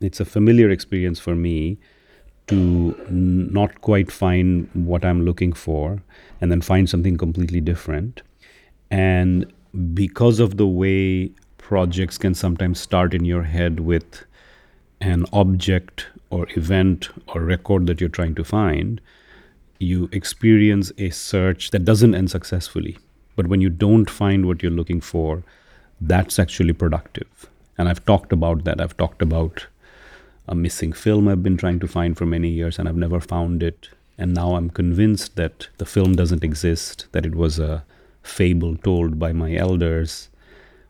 it's a familiar experience for me to not quite find what I'm looking for and then find something completely different. And because of the way projects can sometimes start in your head with an object or event or record that you're trying to find, you experience a search that doesn't end successfully. But when you don't find what you're looking for, that's actually productive. And I've talked about that. I've talked about a missing film I've been trying to find for many years and I've never found it. And now I'm convinced that the film doesn't exist, that it was a fable told by my elders,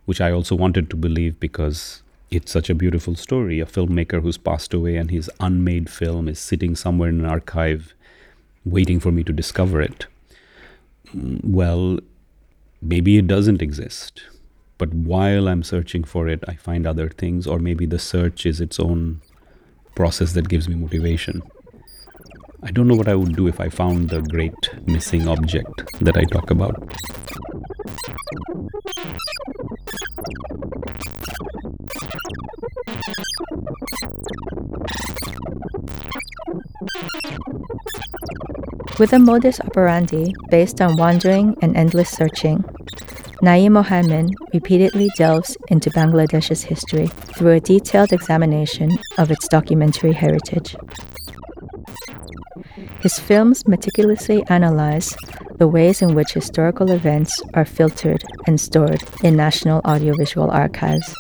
which I also wanted to believe because it's such a beautiful story. A filmmaker who's passed away and his unmade film is sitting somewhere in an archive waiting for me to discover it. Well, maybe it doesn't exist. But while I'm searching for it, I find other things, or maybe the search is its own process that gives me motivation. I don't know what I would do if I found the great missing object that I talk about. With a modus operandi based on wandering and endless searching, Naeem Mohaiemen repeatedly delves into Bangladesh's history through a detailed examination of its documentary heritage. His films meticulously analyze the ways in which historical events are filtered and stored in national audiovisual archives,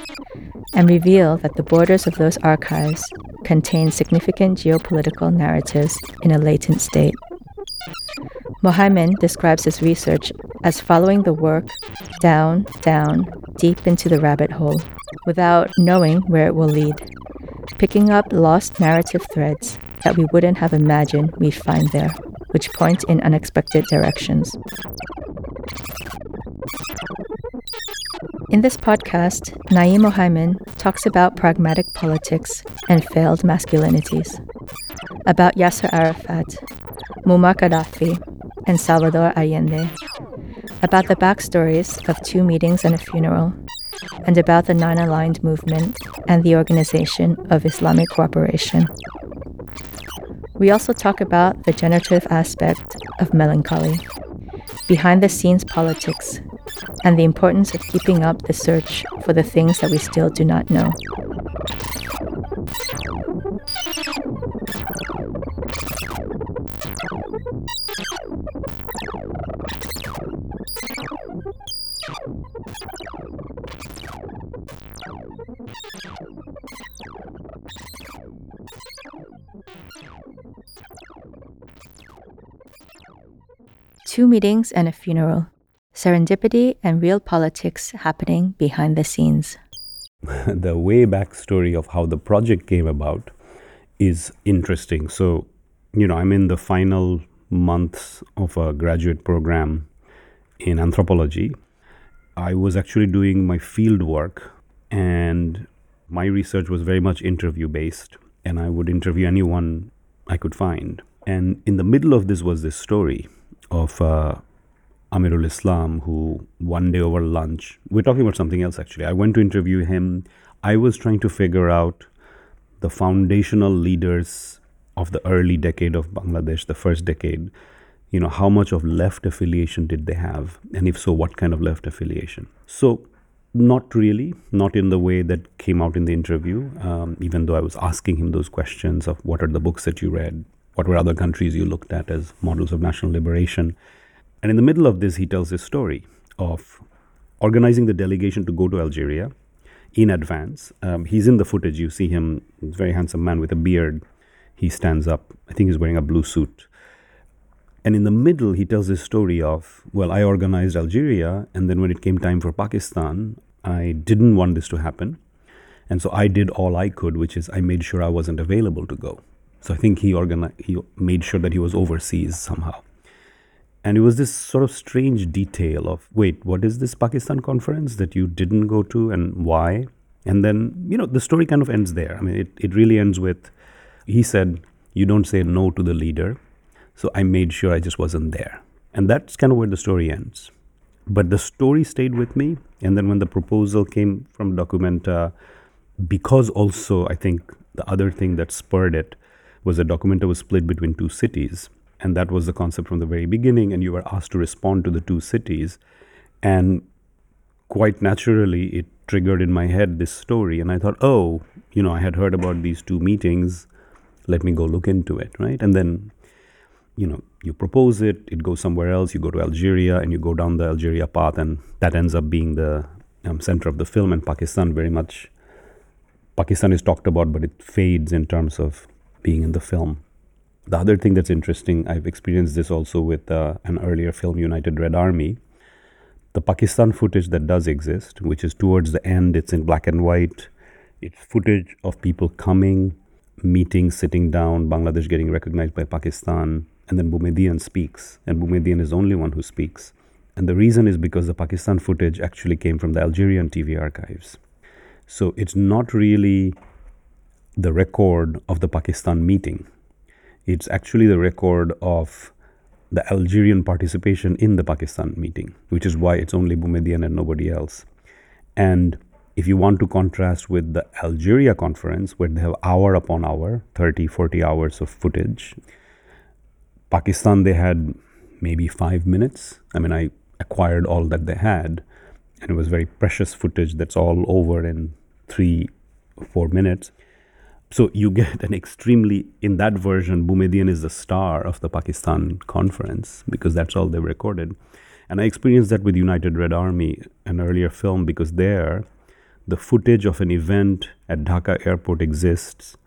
and reveal that the borders of those archives contain significant geopolitical narratives in a latent state. Mohaiemen describes his research as following the work down, down, deep into the rabbit hole, without knowing where it will lead, picking up lost narrative threads that we wouldn't have imagined we'd find there, which point in unexpected directions. In this podcast, Naeem Mohaiemen talks about pragmatic politics and failed masculinities, about Yasser Arafat, Muammar Gaddafi, and Salvador Allende, about the backstories of two meetings and a funeral, and about the Non Aligned movement and the Organization of Islamic Cooperation. We also talk about the generative aspect of melancholy, behind the scenes politics, and the importance of keeping up the search for the things that we still do not know. Two meetings and a funeral. Serendipity and real politics happening behind the scenes. the way back story of how the project came about is interesting. So, you know, I'm in the final months of a graduate program in anthropology. I was actually doing my field work, and my research was very much interview based, and I would interview anyone I could find. And in the middle of this was this story of uh, Amirul Islam, who one day over lunch, we're talking about something else actually. I went to interview him. I was trying to figure out the foundational leaders of the early decade of Bangladesh, the first decade. You know, how much of left affiliation did they have? And if so, what kind of left affiliation? So, not really, not in the way that came out in the interview, um, even though I was asking him those questions of what are the books that you read, what were other countries you looked at as models of national liberation. And in the middle of this, he tells his story of organizing the delegation to go to Algeria in advance. Um, he's in the footage. You see him, very handsome man with a beard. He stands up. I think he's wearing a blue suit. And in the middle, he tells this story of, well, I organized Algeria, and then when it came time for Pakistan, I didn't want this to happen. And so I did all I could, which is I made sure I wasn't available to go. So I think he organized, he made sure that he was overseas somehow. And it was this sort of strange detail of, wait, what is this Pakistan conference that you didn't go to and why? And then, you know, the story kind of ends there. I mean, it, it really ends with, he said, you don't say no to the leader. So I made sure I just wasn't there. And that's kind of where the story ends. But the story stayed with me. And then when the proposal came from Documenta, because also I think the other thing that spurred it was that was split between two cities. And that was the concept from the very beginning. And you were asked to respond to the two cities. And quite naturally, it triggered in my head this story. And I thought, oh, you know, I had heard about these two meetings. Let me go look into it, right? And then, you know, you propose it, it goes somewhere else, you go to Algeria, and you go down the Algeria path, and that ends up being the um, center of the film. And Pakistan very much, Pakistan is talked about, but it fades in terms of being in the film. The other thing that's interesting, I've experienced this also with uh, an earlier film, United Red Army, the Pakistan footage that does exist, which is towards the end, it's in black and white. It's footage of people coming, meeting, sitting down, Bangladesh getting recognized by Pakistan, and then Boumediene speaks, and Boumediene is the only one who speaks. And the reason is because the Pakistan footage actually came from the Algerian TV archives. So it's not really the record of the Pakistan meeting. It's actually the record of the Algerian participation in the Pakistan meeting, which is why it's only Boumediene and nobody else. And if you want to contrast with the Algeria conference, where they have hour upon hour, 30, 40 hours of footage, Pakistan, they had maybe five minutes. I mean, I acquired all that they had, and it was very precious footage that's all over in three, four minutes. So you get an extremely, in that version, Boumediene is the star of the Pakistan conference because that's all they recorded. And I experienced that with United Red Army, an earlier film, because there, the footage of an event at Dhaka airport exists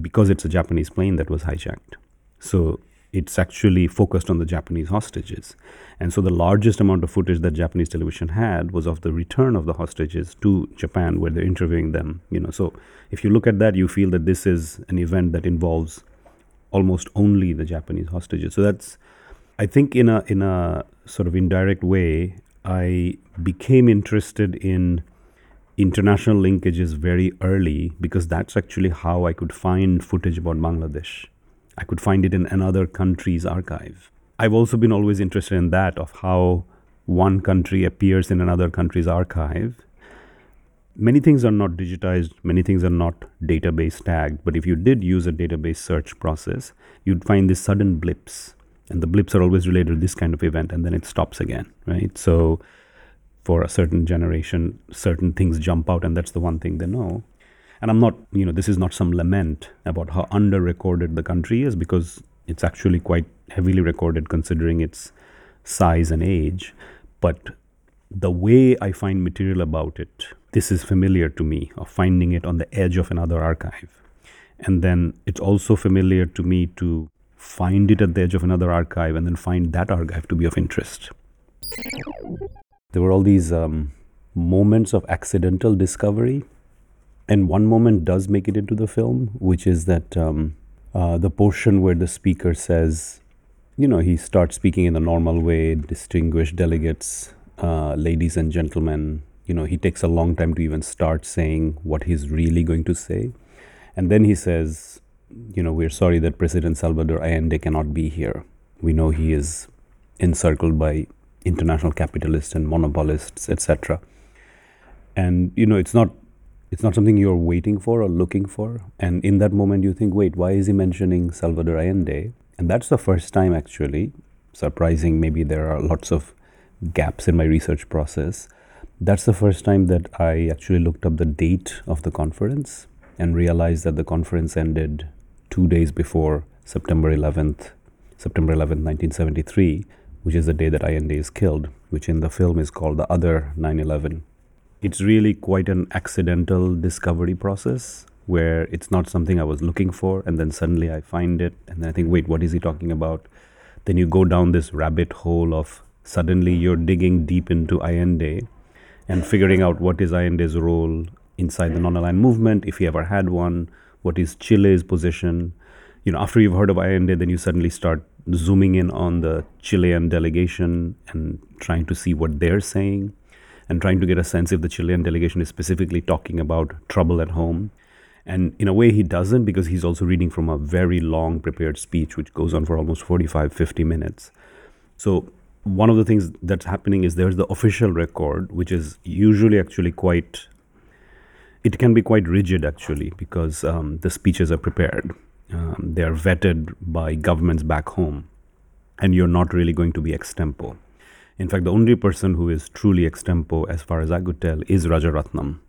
because it's a Japanese plane that was hijacked. So it's actually focused on the Japanese hostages. And so the largest amount of footage that Japanese television had was of the return of the hostages to Japan where they're interviewing them, you know. So if you look at that you feel that this is an event that involves almost only the Japanese hostages. So that's I think in a in a sort of indirect way I became interested in international linkages very early because that's actually how I could find footage about Bangladesh I could find it in another country's archive. I've also been always interested in that of how one country appears in another country's archive. Many things are not digitized, many things are not database tagged, but if you did use a database search process, you'd find these sudden blips. And the blips are always related to this kind of event, and then it stops again, right? So for a certain generation, certain things jump out, and that's the one thing they know. And I'm not, you know, this is not some lament about how under recorded the country is because it's actually quite heavily recorded considering its size and age. But the way I find material about it, this is familiar to me of finding it on the edge of another archive. And then it's also familiar to me to find it at the edge of another archive and then find that archive to be of interest. There were all these um, moments of accidental discovery and one moment does make it into the film, which is that um, uh, the portion where the speaker says, you know, he starts speaking in a normal way, distinguished delegates, uh, ladies and gentlemen. You know, he takes a long time to even start saying what he's really going to say. And then he says, you know, we're sorry that President Salvador Allende cannot be here. We know he is encircled by international capitalists and monopolists, etc. And, you know, it's not it's not something you're waiting for or looking for. And in that moment, you think, wait, why is he mentioning Salvador Allende? And that's the first time, actually, surprising, maybe there are lots of gaps in my research process. That's the first time that I actually looked up the date of the conference and realized that the conference ended two days before September 11th, September 11th, 1973, which is the day that Allende is killed, which in the film is called the other 9 11 it's really quite an accidental discovery process where it's not something I was looking for, and then suddenly I find it, and then I think, wait, what is he talking about? Then you go down this rabbit hole of suddenly you're digging deep into Allende and figuring out what is Allende's role inside the non-aligned movement, if he ever had one, what is Chile's position. You know, after you've heard of Allende, then you suddenly start zooming in on the Chilean delegation and trying to see what they're saying and trying to get a sense if the Chilean delegation is specifically talking about trouble at home. And in a way, he doesn't because he's also reading from a very long prepared speech, which goes on for almost 45, 50 minutes. So, one of the things that's happening is there's the official record, which is usually actually quite it can be quite rigid actually because um, the speeches are prepared. Um, they are vetted by governments back home, and you're not really going to be extempo. In fact, the only person who is truly extempo, as far as I could tell, is Rajaratnam,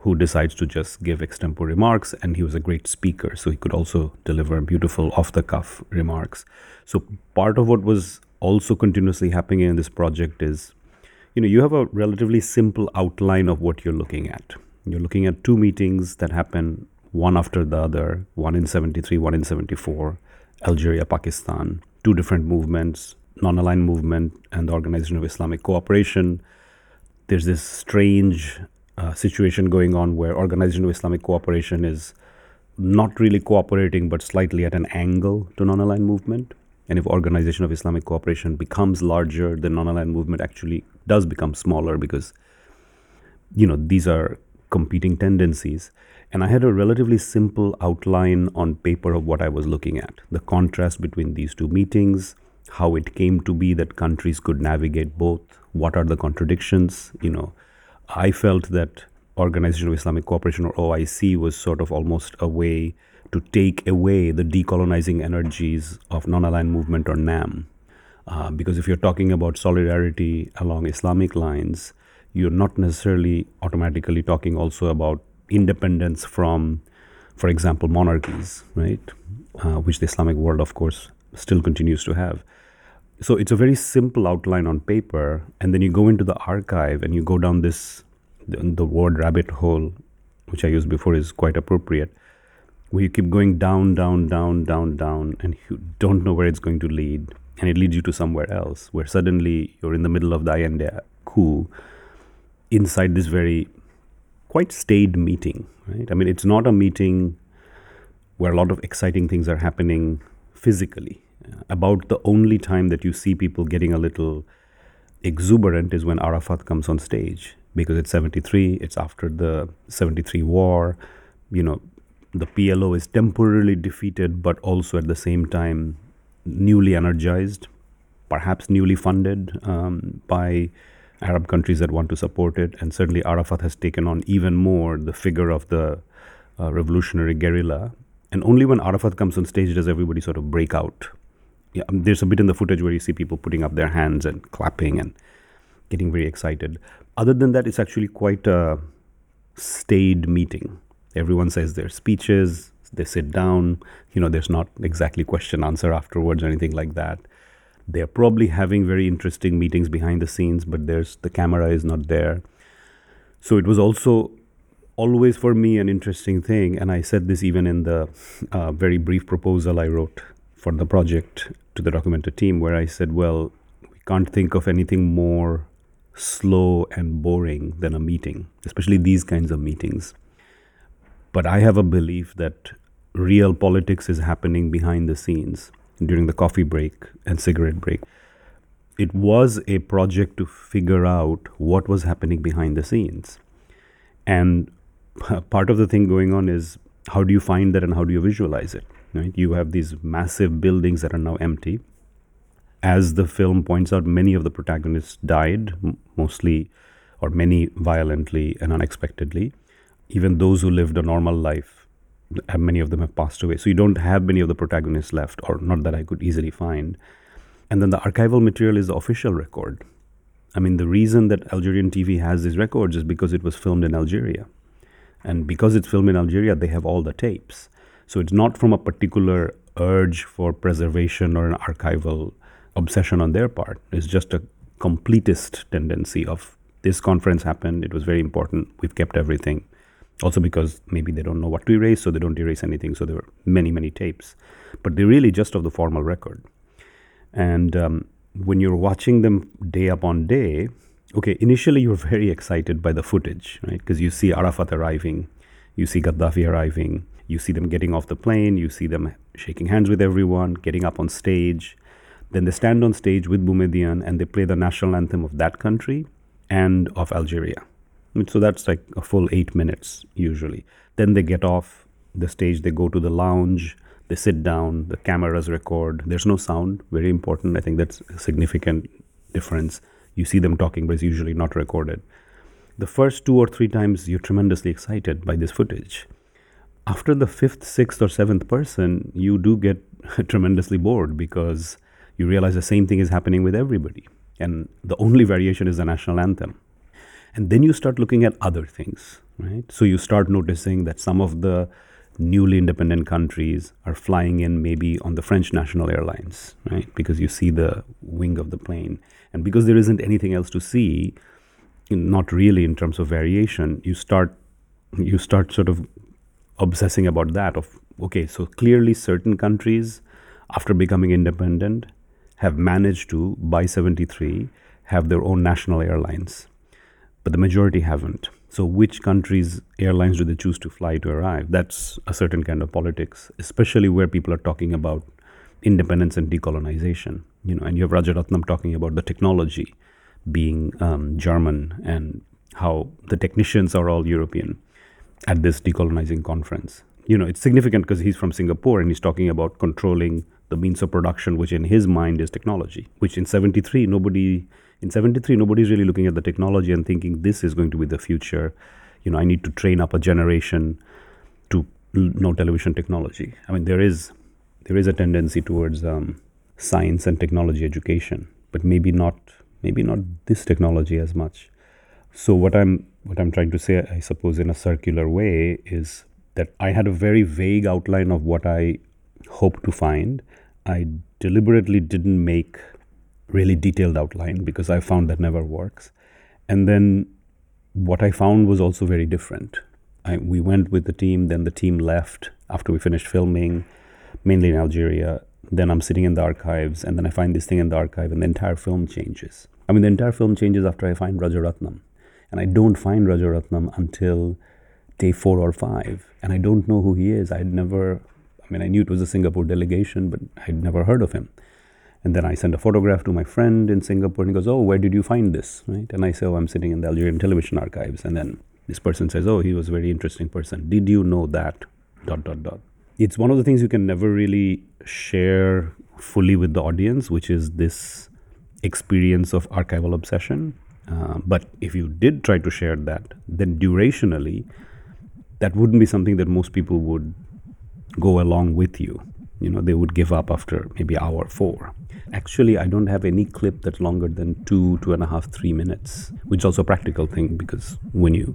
who decides to just give extempo remarks, and he was a great speaker, so he could also deliver beautiful off the cuff remarks. So, part of what was also continuously happening in this project is you know you have a relatively simple outline of what you're looking at you're looking at two meetings that happen one after the other one in 73 one in 74 algeria pakistan two different movements non-aligned movement and the organization of islamic cooperation. There's this strange uh, situation going on where organization of islamic cooperation is not really cooperating but slightly at an angle to non-aligned movement. And if organization of islamic cooperation becomes larger the non-aligned movement actually does become smaller because you know these are competing tendencies. And i had a relatively simple outline on paper of what i was looking at. The contrast between these two meetings how it came to be that countries could navigate both what are the contradictions you know i felt that organization of islamic cooperation or oic was sort of almost a way to take away the decolonizing energies of non-aligned movement or NAM. Uh, because if you're talking about solidarity along Islamic lines, you're not necessarily automatically talking also about independence from, for example, monarchies, right? Uh, which the Islamic world, of course, still continues to have. So it's a very simple outline on paper, and then you go into the archive and you go down this. The, the word rabbit hole, which I used before, is quite appropriate where you keep going down, down, down, down, down, and you don't know where it's going to lead, and it leads you to somewhere else, where suddenly you're in the middle of the Allende coup, inside this very quite staid meeting, right? I mean, it's not a meeting where a lot of exciting things are happening physically. About the only time that you see people getting a little exuberant is when Arafat comes on stage because it's 73, it's after the 73 war. You know, the PLO is temporarily defeated, but also at the same time newly energized, perhaps newly funded um, by Arab countries that want to support it. And certainly Arafat has taken on even more the figure of the uh, revolutionary guerrilla. And only when Arafat comes on stage does everybody sort of break out. Yeah, um, there's a bit in the footage where you see people putting up their hands and clapping and getting very excited. Other than that, it's actually quite a staid meeting. Everyone says their speeches they sit down you know there's not exactly question answer afterwards or anything like that. They're probably having very interesting meetings behind the scenes but there's the camera is not there. So it was also always for me an interesting thing and i said this even in the uh, very brief proposal i wrote for the project to the documenta team where i said well we can't think of anything more slow and boring than a meeting especially these kinds of meetings but I have a belief that real politics is happening behind the scenes during the coffee break and cigarette break. It was a project to figure out what was happening behind the scenes. And part of the thing going on is how do you find that and how do you visualize it? Right? You have these massive buildings that are now empty. As the film points out, many of the protagonists died, mostly or many violently and unexpectedly even those who lived a normal life, many of them have passed away. So you don't have many of the protagonists left, or not that I could easily find. And then the archival material is the official record. I mean, the reason that Algerian TV has these records is because it was filmed in Algeria. And because it's filmed in Algeria, they have all the tapes. So it's not from a particular urge for preservation or an archival obsession on their part. It's just a completist tendency of this conference happened, it was very important, we've kept everything also because maybe they don't know what to erase, so they don't erase anything. So there were many, many tapes, but they're really just of the formal record. And um, when you're watching them day upon day, okay, initially you're very excited by the footage, right? Because you see Arafat arriving, you see Gaddafi arriving, you see them getting off the plane, you see them shaking hands with everyone, getting up on stage. Then they stand on stage with Boumediene and they play the national anthem of that country and of Algeria. So that's like a full eight minutes usually. Then they get off the stage, they go to the lounge, they sit down, the cameras record. There's no sound, very important. I think that's a significant difference. You see them talking, but it's usually not recorded. the first two or three times you're tremendously excited by this footage. After the fifth, sixth, or seventh person, you do get tremendously bored because you realize the same thing is happening with everybody. And the only variation is the national anthem. And then you start looking at other things, right? So you start noticing that some of the newly independent countries are flying in maybe on the French national airlines, right? Because you see the wing of the plane. And because there isn't anything else to see, not really in terms of variation, you start you start sort of obsessing about that of okay, so clearly certain countries after becoming independent have managed to by 73 have their own national airlines. But the majority haven't. So, which countries' airlines do they choose to fly to arrive? That's a certain kind of politics, especially where people are talking about independence and decolonization. You know, and you have Rajaratnam talking about the technology being um, German and how the technicians are all European at this decolonizing conference. You know, it's significant because he's from Singapore and he's talking about controlling the means of production, which in his mind is technology, which in 73 nobody in 73 nobody's really looking at the technology and thinking this is going to be the future. You know i need to train up a generation to know television technology. I mean there is there is a tendency towards um, science and technology education but maybe not maybe not this technology as much. So what i'm what i'm trying to say i suppose in a circular way is that i had a very vague outline of what i hoped to find i deliberately didn't make really detailed outline because I found that never works. And then what I found was also very different. I, we went with the team, then the team left after we finished filming, mainly in Algeria. Then I'm sitting in the archives, and then I find this thing in the archive, and the entire film changes. I mean, the entire film changes after I find Rajaratnam. And I don't find Rajaratnam until day four or five. And I don't know who he is. I'd never, I mean, I knew it was a Singapore delegation, but I'd never heard of him. And then I send a photograph to my friend in Singapore and he goes, Oh, where did you find this? Right? And I say, Oh, I'm sitting in the Algerian television archives. And then this person says, Oh, he was a very interesting person. Did you know that? Dot, dot, dot. It's one of the things you can never really share fully with the audience, which is this experience of archival obsession. Uh, but if you did try to share that, then durationally, that wouldn't be something that most people would go along with you. You know, they would give up after maybe hour four. Actually, I don't have any clip that's longer than two, two and a half, three minutes, which is also a practical thing because when you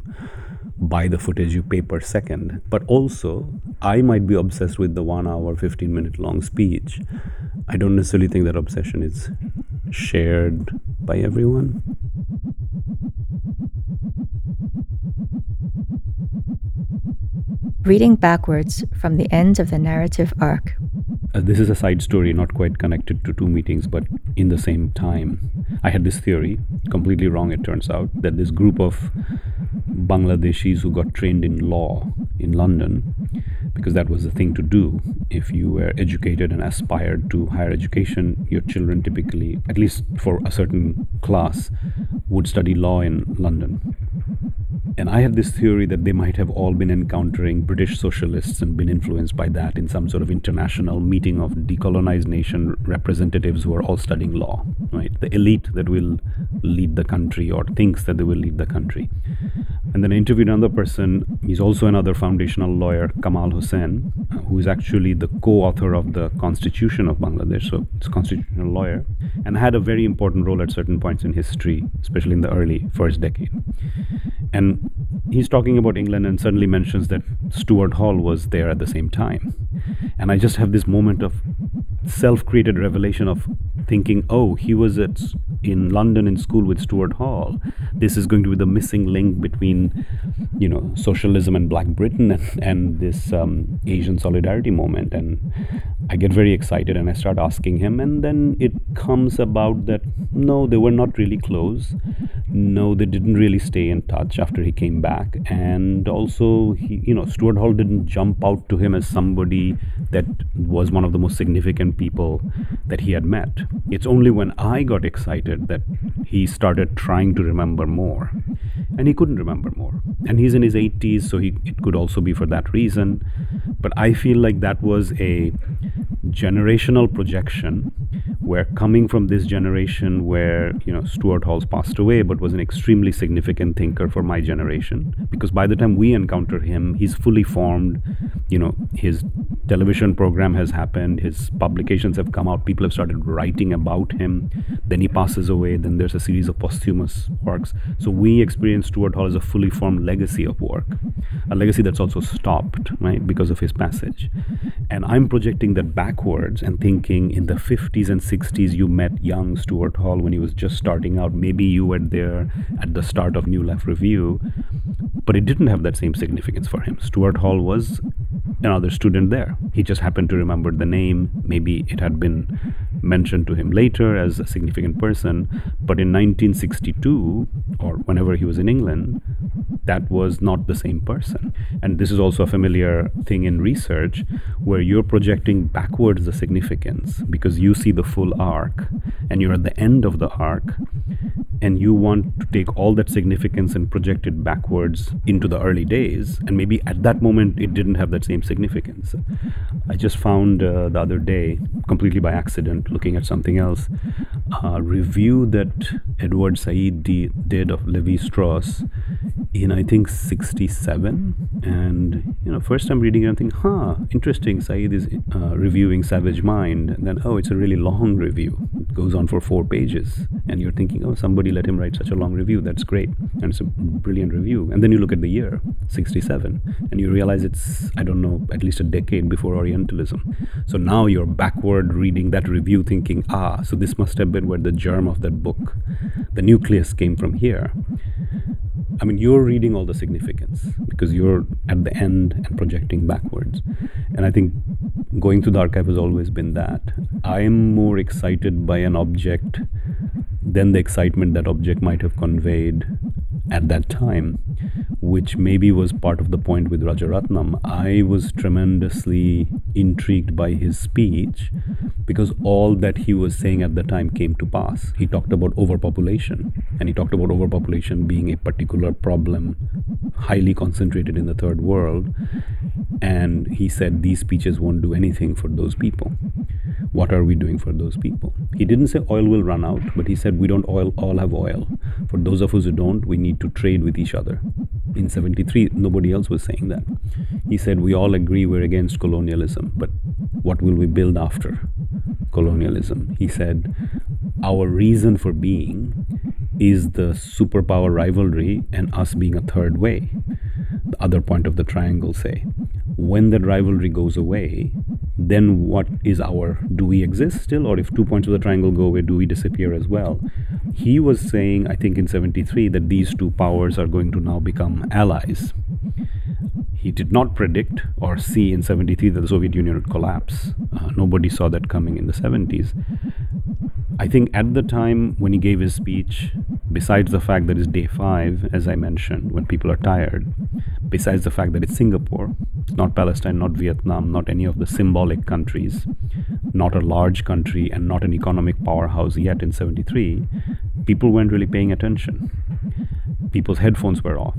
buy the footage, you pay per second. But also, I might be obsessed with the one hour, 15 minute long speech. I don't necessarily think that obsession is shared by everyone. Reading backwards from the end of the narrative arc. Uh, this is a side story, not quite connected to two meetings, but in the same time. I had this theory, completely wrong, it turns out, that this group of Bangladeshis who got trained in law in London, because that was the thing to do. If you were educated and aspired to higher education, your children typically, at least for a certain class, would study law in London. And I had this theory that they might have all been encountering British socialists and been influenced by that in some sort of international meeting of decolonized nation representatives who are all studying law, right? The elite that will lead the country or thinks that they will lead the country. And then I interviewed another person. He's also another foundational lawyer, Kamal Hossain, who is actually the co-author of the Constitution of Bangladesh. So it's a constitutional lawyer, and had a very important role at certain points in history, especially in the early first decade. And he's talking about England and suddenly mentions that Stuart Hall was there at the same time. And I just have this moment of self created revelation of thinking, oh, he was at in London in school with Stuart Hall. This is going to be the missing link between, you know, socialism and Black Britain and, and this um, Asian solidarity moment. And I get very excited and I start asking him, and then it comes about that no, they were not really close. No, they didn't really stay in touch after he came back, and also he, you know, Stuart Hall didn't jump out to him as somebody that was one of the most significant people that he had met. It's only when I got excited that he started trying to remember more. And he couldn't remember more. And he's in his 80s, so he, it could also be for that reason. But I feel like that was a generational projection where coming from this generation where you know Stuart Hall's passed away but was an extremely significant thinker for my generation. Because by the time we encounter him he's fully formed. You know his television program has happened his publications have come out people have started writing about him. Then he passes away then there's a series of posthumous works. So we experience Stuart Hall as a fully formed legacy of work a legacy that's also stopped right because of his passage. And I'm projecting that backwards and thinking in the 50s and 60s you met young Stuart Hall when he was just starting out. Maybe you were there at the start of New Left Review, but it didn't have that same significance for him. Stuart Hall was another student there. He just happened to remember the name. Maybe it had been mentioned to him later as a significant person, but in 1962 or whenever he was in England, that was not the same person. And this is also a familiar thing in research where you're projecting backwards the significance because you see the full arc and you're at the end of the arc and you want to take all that significance and project it backwards into the early days and maybe at that moment it didn't have that same significance. I just found uh, the other day completely by accident looking at something else a review that edward said did of levi strauss in I think 67 and you know first time reading it I think huh interesting Said is uh, reviewing Savage Mind. And then oh it's a really long review. It goes on for four pages. And you're thinking oh somebody let him write such a long review that's great and it's a brilliant review and then you look at the year 67 and you realize it's I don't know at least a decade before Orientalism so now you're backward reading that review thinking ah so this must have been where the germ of that book the nucleus came from here I mean, you're reading all the significance because you're at the end and projecting backwards. And I think going through the archive has always been that. I am more excited by an object than the excitement that object might have conveyed at that time, which maybe was part of the point with Rajaratnam. I was tremendously intrigued by his speech because all that he was saying at the time came to pass. He talked about overpopulation, and he talked about overpopulation being a particular problem highly concentrated in the third world. And he said these speeches won't do anything for those people. What are we doing for those people? He didn't say oil will run out, but he said we don't all, all have oil. For those of us who don't, we need to trade with each other. In 73, nobody else was saying that. He said we all agree we're against colonialism, but what will we build after colonialism? He said our reason for being is the superpower rivalry and us being a third way. The other point of the triangle, say. When that rivalry goes away, then what is our do we exist still? Or if two points of the triangle go away do we disappear as well? He was saying i think in 73 that these two powers are going to now become allies. He did not predict or see in 73 that the soviet union would collapse. Uh, nobody saw that coming in the 70s I think at the time when he gave his speech, besides the fact that it's day five, as I mentioned, when people are tired, besides the fact that it's Singapore, not Palestine, not Vietnam, not any of the symbolic countries, not a large country, and not an economic powerhouse yet in 73, people weren't really paying attention. People's headphones were off.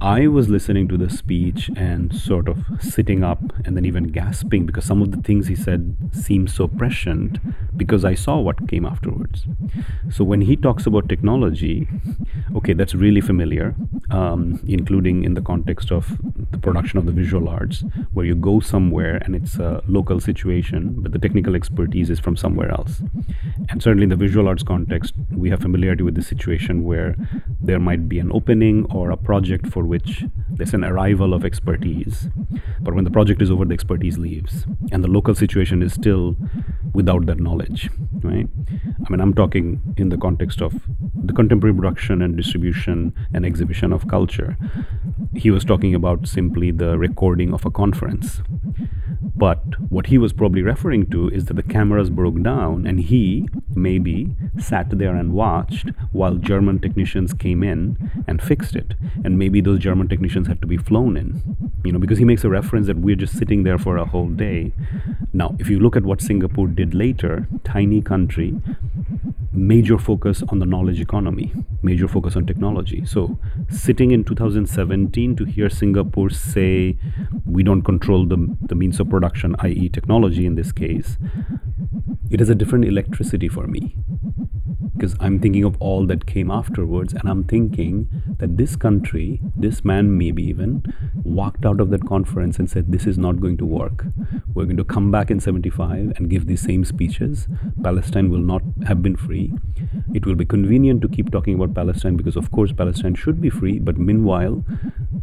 I was listening to the speech and sort of sitting up and then even gasping because some of the things he said seemed so prescient because I saw what came afterwards. So when he talks about technology, okay, that's really familiar, um, including in the context of the production of the visual arts, where you go somewhere and it's a local situation, but the technical expertise is from somewhere else. And certainly in the visual arts context, we have familiarity with the situation where there might be an opening or a project for which there's an arrival of expertise. But when the project is over, the expertise leaves. And the local situation is still without that knowledge, right? I mean, I'm talking in the context of the contemporary production and distribution and exhibition of culture. He was talking about simply the recording of a conference. But what he was probably referring to is that the cameras broke down and he maybe sat there and watched while German technicians came in and fixed it. And maybe those German technicians had to be flown in, you know, because he makes a reference that we're just sitting there for a whole day. Now, if you look at what Singapore did later, tiny country, major focus on the knowledge economy, major focus on technology. So, sitting in 2017 to hear Singapore say we don't control the, the means of production, i.e., technology in this case, it is a different electricity for me because I'm thinking of all that came afterwards, and I'm thinking that this country, this man maybe even, walked out of that conference and said, This is not going to work. We're going to come back in 75 and give these same speeches. Palestine will not have been free. It will be convenient to keep talking about Palestine because, of course, Palestine should be free, but meanwhile,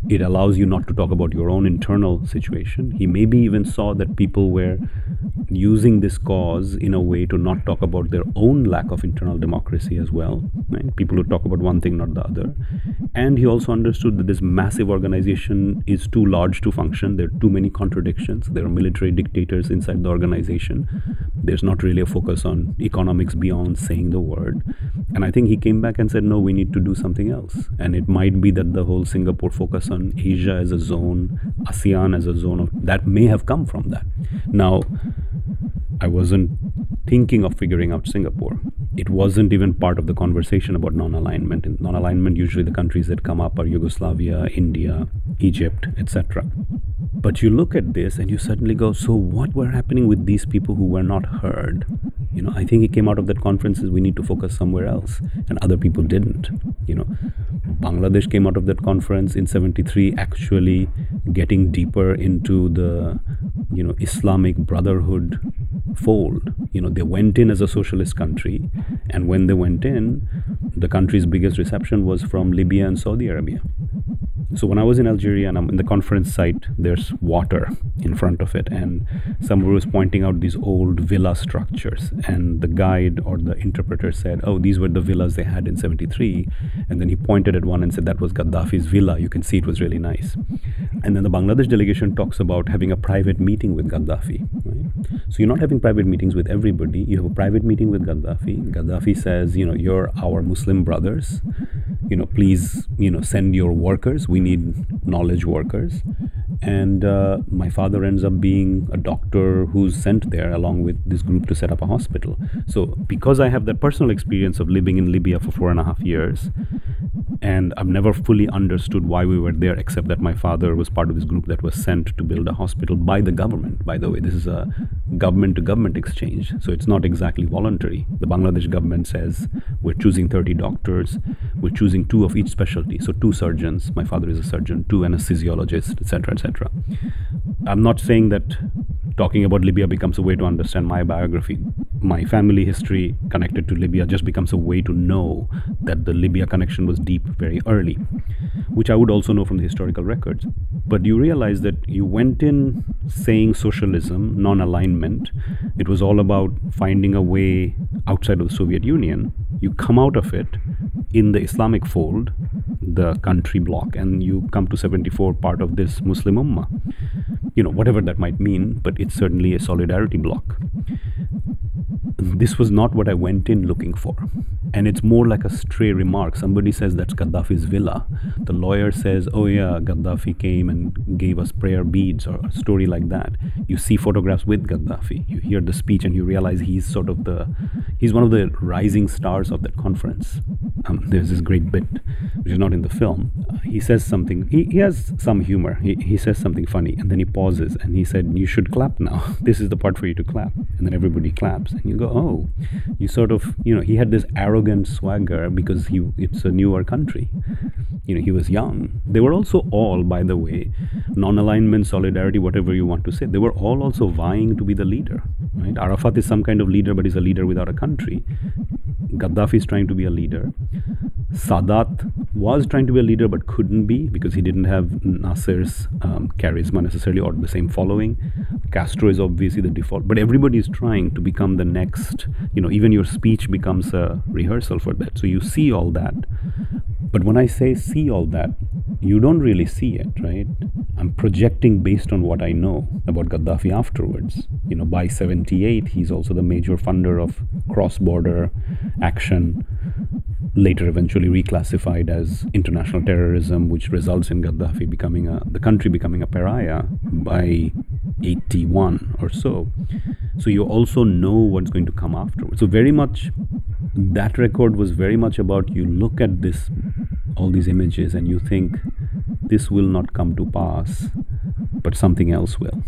it allows you not to talk about your own internal situation. He maybe even saw that people were using this cause in a way to not talk about their own lack of internal democracy as well. Right? People who talk about one thing, not the other. And he also understood that this massive organization is too large to function. There are too many contradictions. There are military dictators inside the organization. There's not really a focus on economics beyond saying the word. And I think he came back and said, no, we need to do something else. And it might be that the whole Singapore focus on Asia as a zone, ASEAN as a zone of that may have come from that. Now, I wasn't thinking of figuring out Singapore. It wasn't even part of the conversation about non alignment. In non alignment, usually the countries that come up are Yugoslavia, India, Egypt, etc. But you look at this and you suddenly go, so what were happening with these people who were not heard? You know, I think it came out of that conference is we need to focus somewhere else, and other people didn't. You know, Bangladesh came out of that conference in 73 actually getting deeper into the, you know, Islamic Brotherhood fold. You know, they went in as a socialist country, and when they went in, the country's biggest reception was from Libya and Saudi Arabia. So when I was in Algeria and I'm in the conference site, there's water in front of it, and someone was pointing out these old villa structures, and the guide or the interpreter said, "Oh, these were the villas they had in '73," and then he pointed at one and said that was Gaddafi's villa. You can see it was really nice. And then the Bangladesh delegation talks about having a private meeting with Gaddafi. Right? So you're not having private meetings with everybody. You have a private meeting with Gaddafi. Gaddafi says, you know, you're our Muslim brothers. You know, please, you know, send your workers. We need knowledge workers. And uh, my father ends up being a doctor who's sent there along with this group to set up a hospital. So because I have that personal experience of living in Libya for four and a half years, and I've never fully understood why we were there, except that my father was part of this group that was sent to build a hospital by the government. By the way, this is a government to government exchange, so it's not exactly voluntary. The Bangladesh government says we're choosing 30 doctors, we're choosing two of each specialty, so two surgeons. My father is a surgeon, two anesthesiologists, etc., etc. I'm not saying that talking about Libya becomes a way to understand my biography. My family history connected to Libya just becomes a way to know that the Libya connection was deep very early, which I would also know from the historical records. But you realize that you went in saying socialism, non alignment. It was all about finding a way outside of the Soviet Union. You come out of it in the Islamic fold, the country bloc, and you come to 74 part of this Muslim Ummah. You know, whatever that might mean, but it's certainly a solidarity bloc. This was not what I went in looking for. And it's more like a stray remark. Somebody says that's Gaddafi's villa. The lawyer says, oh, yeah, Gaddafi came and gave us prayer beads, or a story like that. You see photographs with Gaddafi. You hear the speech, and you realize he's sort of the, he's one of the rising stars of that conference. Um, there's this great bit, which is not in the film. Uh, he says something, he, he has some humor. He, he says something funny, and then he pauses and he said, You should clap now. this is the part for you to clap. And then everybody claps, and you go, Oh, you sort of, you know, he had this arrogant swagger because he it's a newer country. You know, he was young. They were also all, by the way, non alignment, solidarity, whatever you want to say, they were all also vying to be the leader. Right? Arafat is some kind of leader, but he's a leader without a country. Gaddafi is trying to be a leader. Sadat was trying to be a leader but couldn't be because he didn't have Nasser's um, charisma necessarily or the same following. Castro is obviously the default, but everybody is trying to become the next. You know, even your speech becomes a rehearsal for that. So you see all that. But when I say see all that, you don't really see it, right? I'm projecting based on what I know about Gaddafi afterwards. You know, by 78, he's also the major funder of cross border action later eventually reclassified as international terrorism, which results in Gaddafi becoming a, the country becoming a pariah by 81 or so. So you also know what's going to come afterwards. So very much that record was very much about you look at this all these images and you think this will not come to pass, but something else will.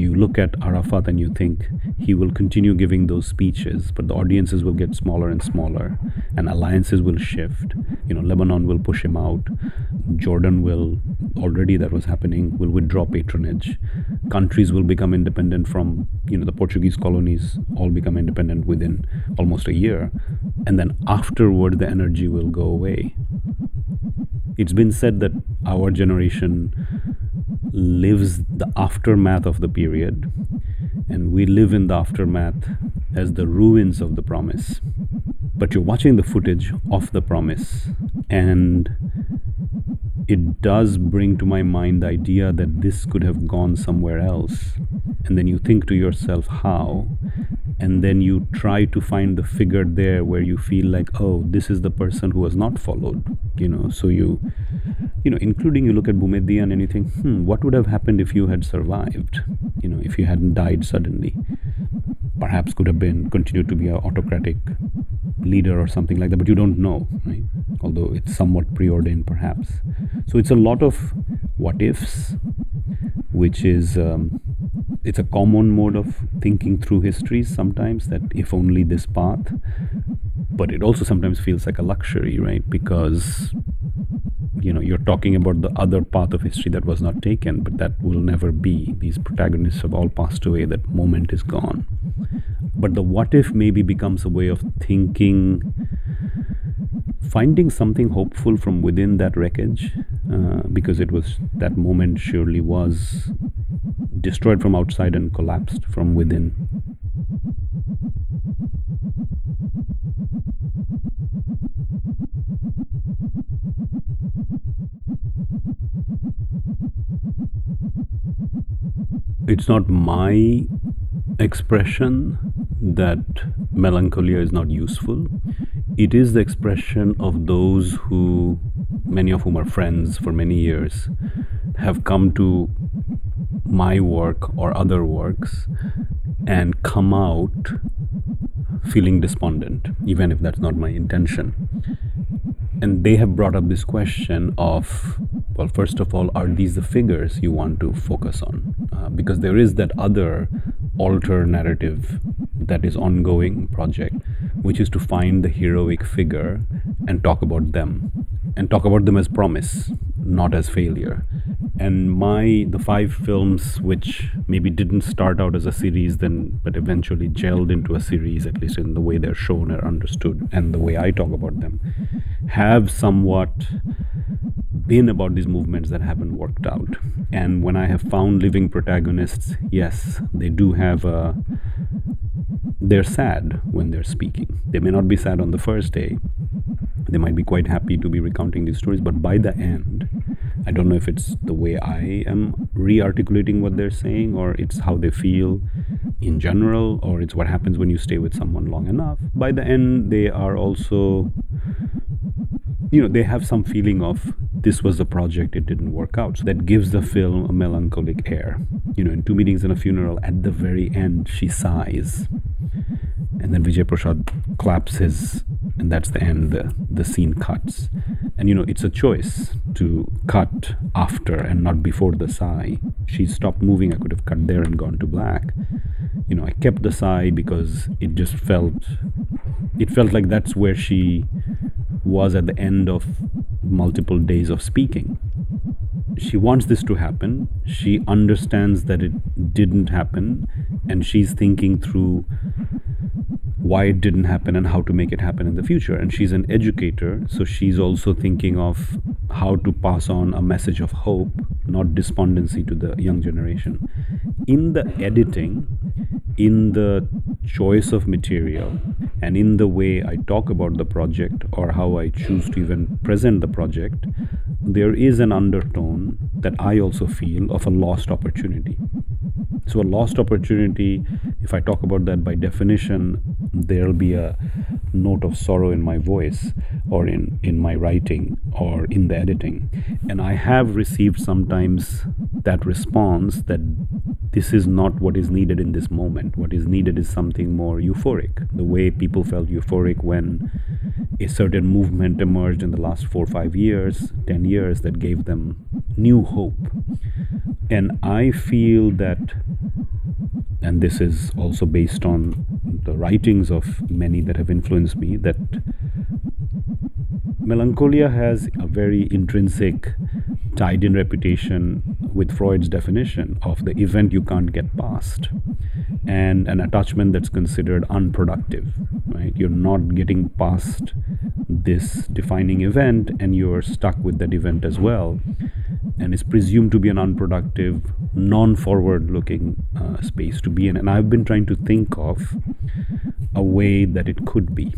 You look at Arafat and you think he will continue giving those speeches, but the audiences will get smaller and smaller, and alliances will shift. You know, Lebanon will push him out, Jordan will already that was happening will withdraw patronage. Countries will become independent from you know the Portuguese colonies all become independent within almost a year, and then afterward the energy will go away. It's been said that our generation lives the aftermath of the period, and we live in the aftermath as the ruins of the promise. But you're watching the footage of the promise, and it does bring to my mind the idea that this could have gone somewhere else. And then you think to yourself, how? And then you try to find the figure there where you feel like, oh, this is the person who was not followed. You know, so you you know, including you look at Boumediene and you think, hmm, what would have happened if you had survived? You know, if you hadn't died suddenly. Perhaps could have been continued to be an autocratic leader or something like that, but you don't know, right? Although it's somewhat preordained, perhaps. So it's a lot of what ifs, which is um, it's a common mode of thinking through histories sometimes that if only this path but it also sometimes feels like a luxury right? Because you know you're talking about the other path of history that was not taken but that will never be. These protagonists have all passed away that moment is gone. But the what if maybe becomes a way of thinking finding something hopeful from within that wreckage uh, because it was that moment surely was destroyed from outside and collapsed from within it's not my expression that melancholia is not useful. It is the expression of those who, many of whom are friends for many years, have come to my work or other works and come out feeling despondent, even if that's not my intention. And they have brought up this question of well, first of all, are these the figures you want to focus on? Uh, because there is that other alter narrative that is ongoing project, which is to find the heroic figure and talk about them, and talk about them as promise, not as failure. And my the five films which maybe didn't start out as a series, then but eventually gelled into a series, at least in the way they're shown or understood, and the way I talk about them, have somewhat been about these movements that haven't worked out. And when I have found living protagonists, yes, they do have a. They're sad when they're speaking. They may not be sad on the first day. They might be quite happy to be recounting these stories, but by the end, I don't know if it's the way I am re articulating what they're saying, or it's how they feel in general, or it's what happens when you stay with someone long enough. By the end, they are also you know they have some feeling of this was the project it didn't work out. So that gives the film a melancholic air. You know in two meetings and a funeral at the very end she sighs. And then vijay prashad claps his and that's the end the, the scene cuts and you know it's a choice to cut after and not before the sigh she stopped moving i could have cut there and gone to black you know i kept the sigh because it just felt it felt like that's where she was at the end of multiple days of speaking. She wants this to happen. She understands that it didn't happen, and she's thinking through why it didn't happen and how to make it happen in the future. And she's an educator, so she's also thinking of how to pass on a message of hope, not despondency to the young generation. In the editing, in the choice of material and in the way I talk about the project or how I choose to even present the project, there is an undertone that I also feel of a lost opportunity. So, a lost opportunity, if I talk about that by definition, there'll be a note of sorrow in my voice or in, in my writing or in the editing. And I have received sometimes that response that this is not what is needed in this moment. What is needed is something more euphoric. The way people felt euphoric when a certain movement emerged in the last four, five years, 10 years that gave them new hope. And I feel that and this is also based on the writings of many that have influenced me, that melancholia has a very intrinsic tied in reputation with Freud's definition of the event you can't get past and an attachment that's considered unproductive right? You're not getting past this defining event and you're stuck with that event as well and is presumed to be an unproductive non-forward looking uh, space to be in. And i've been trying to think of a way that it could be.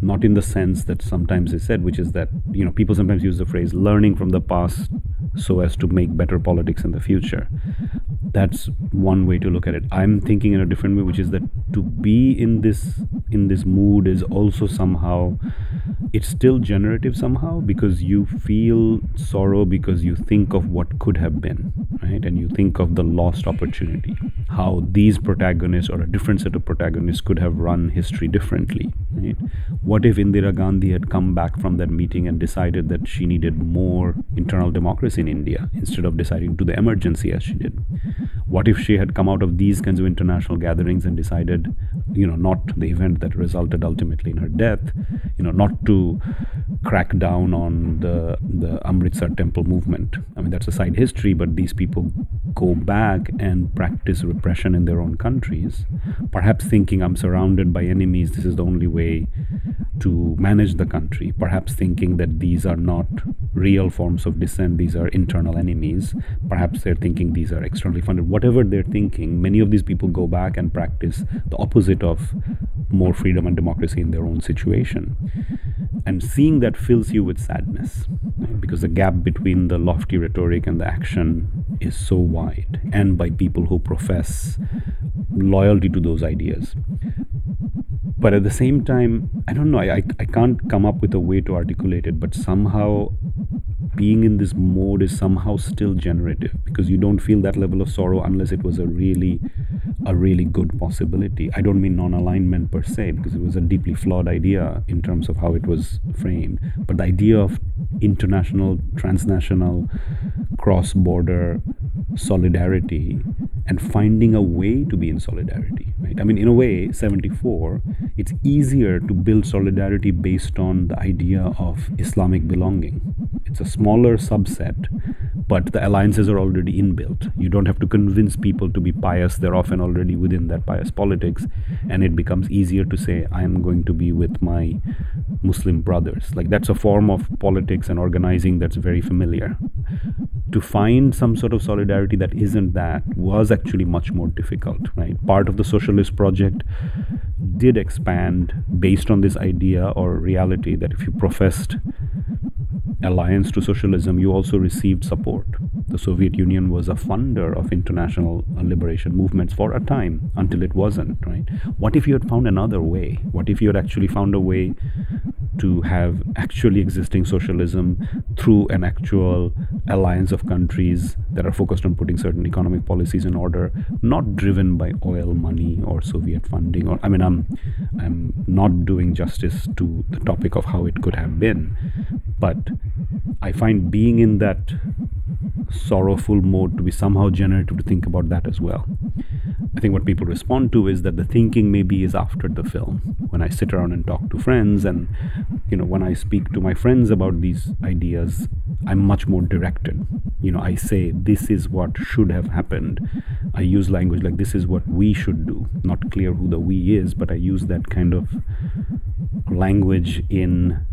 Not in the sense that sometimes is said which is that you know people sometimes use the phrase learning from the past so as to make better politics in the future that's one way to look at it. I'm thinking in a different way which is that to be in this in this mood is also somehow it's still generative somehow because you feel sorrow because you think of what could have been right? And you think of the lost opportunity how these protagonists or a different set of protagonists could have run history differently right? What if indira gandhi had come back from that meeting and decided that she needed more internal democracy in india instead of deciding to the emergency as she did what if she had come out of these kinds of international gatherings and decided you know not the event that resulted ultimately in her death you know not to crack down on the the amritsar temple movement. I mean that's a side history but these people go back and practice repression in their own countries perhaps thinking i'm surrounded by enemies. This is the only way to manage the country. Perhaps thinking that these are not real forms of dissent. These are internal enemies. Perhaps they're thinking these are externally funded. Whatever they're thinking, many of these people go back and practice the opposite of more freedom and democracy in their own situation. And seeing that fills you with sadness right? because the gap between the lofty rhetoric and the action is so wide, and by people who profess loyalty to those ideas. But at the same time, I don't know, I, I, I can't come up with a way to articulate it, but somehow being in this mode is somehow still generative because you don't feel that level of sorrow unless it was a really a really good possibility. I don't mean non-alignment per se because it was a deeply flawed idea in terms of how it was framed but the idea of international transnational cross-border solidarity and finding a way to be in solidarity right? I mean in a way 74 it's easier to build solidarity based on the idea of islamic belonging. It's a smaller subset but the alliances are already inbuilt. You don't have to convince people to be pious. They're often already within that pious politics and it becomes easier to say i am going to be with my muslim brothers. Like that's a form of politics and organizing that's very familiar. To find some sort of solidarity that isn't that was actually much more difficult, right? Part of the socialist project did expand based on this idea or reality that if you professed alliance to socialism, you also received support. The Soviet Union was a funder of international liberation movements for a time until it wasn't, right? What if you had found another way? What if you had actually found a way to have actually existing socialism through an actual alliance of countries that are focused on putting certain economic policies in order, not driven by oil money or Soviet funding. Or I mean, I'm I'm not doing justice to the topic of how it could have been, but I find being in that sorrowful mode to be somehow generative to think about that as well. I think what people respond to is that the thinking maybe is after the film. When I sit around and talk to friends, and you know, when I speak to my friends about these ideas, I'm much more directed. You know, I say this is what should have happened. I use language like this is what we should do. Not clear who the we is, but I use that kind of language in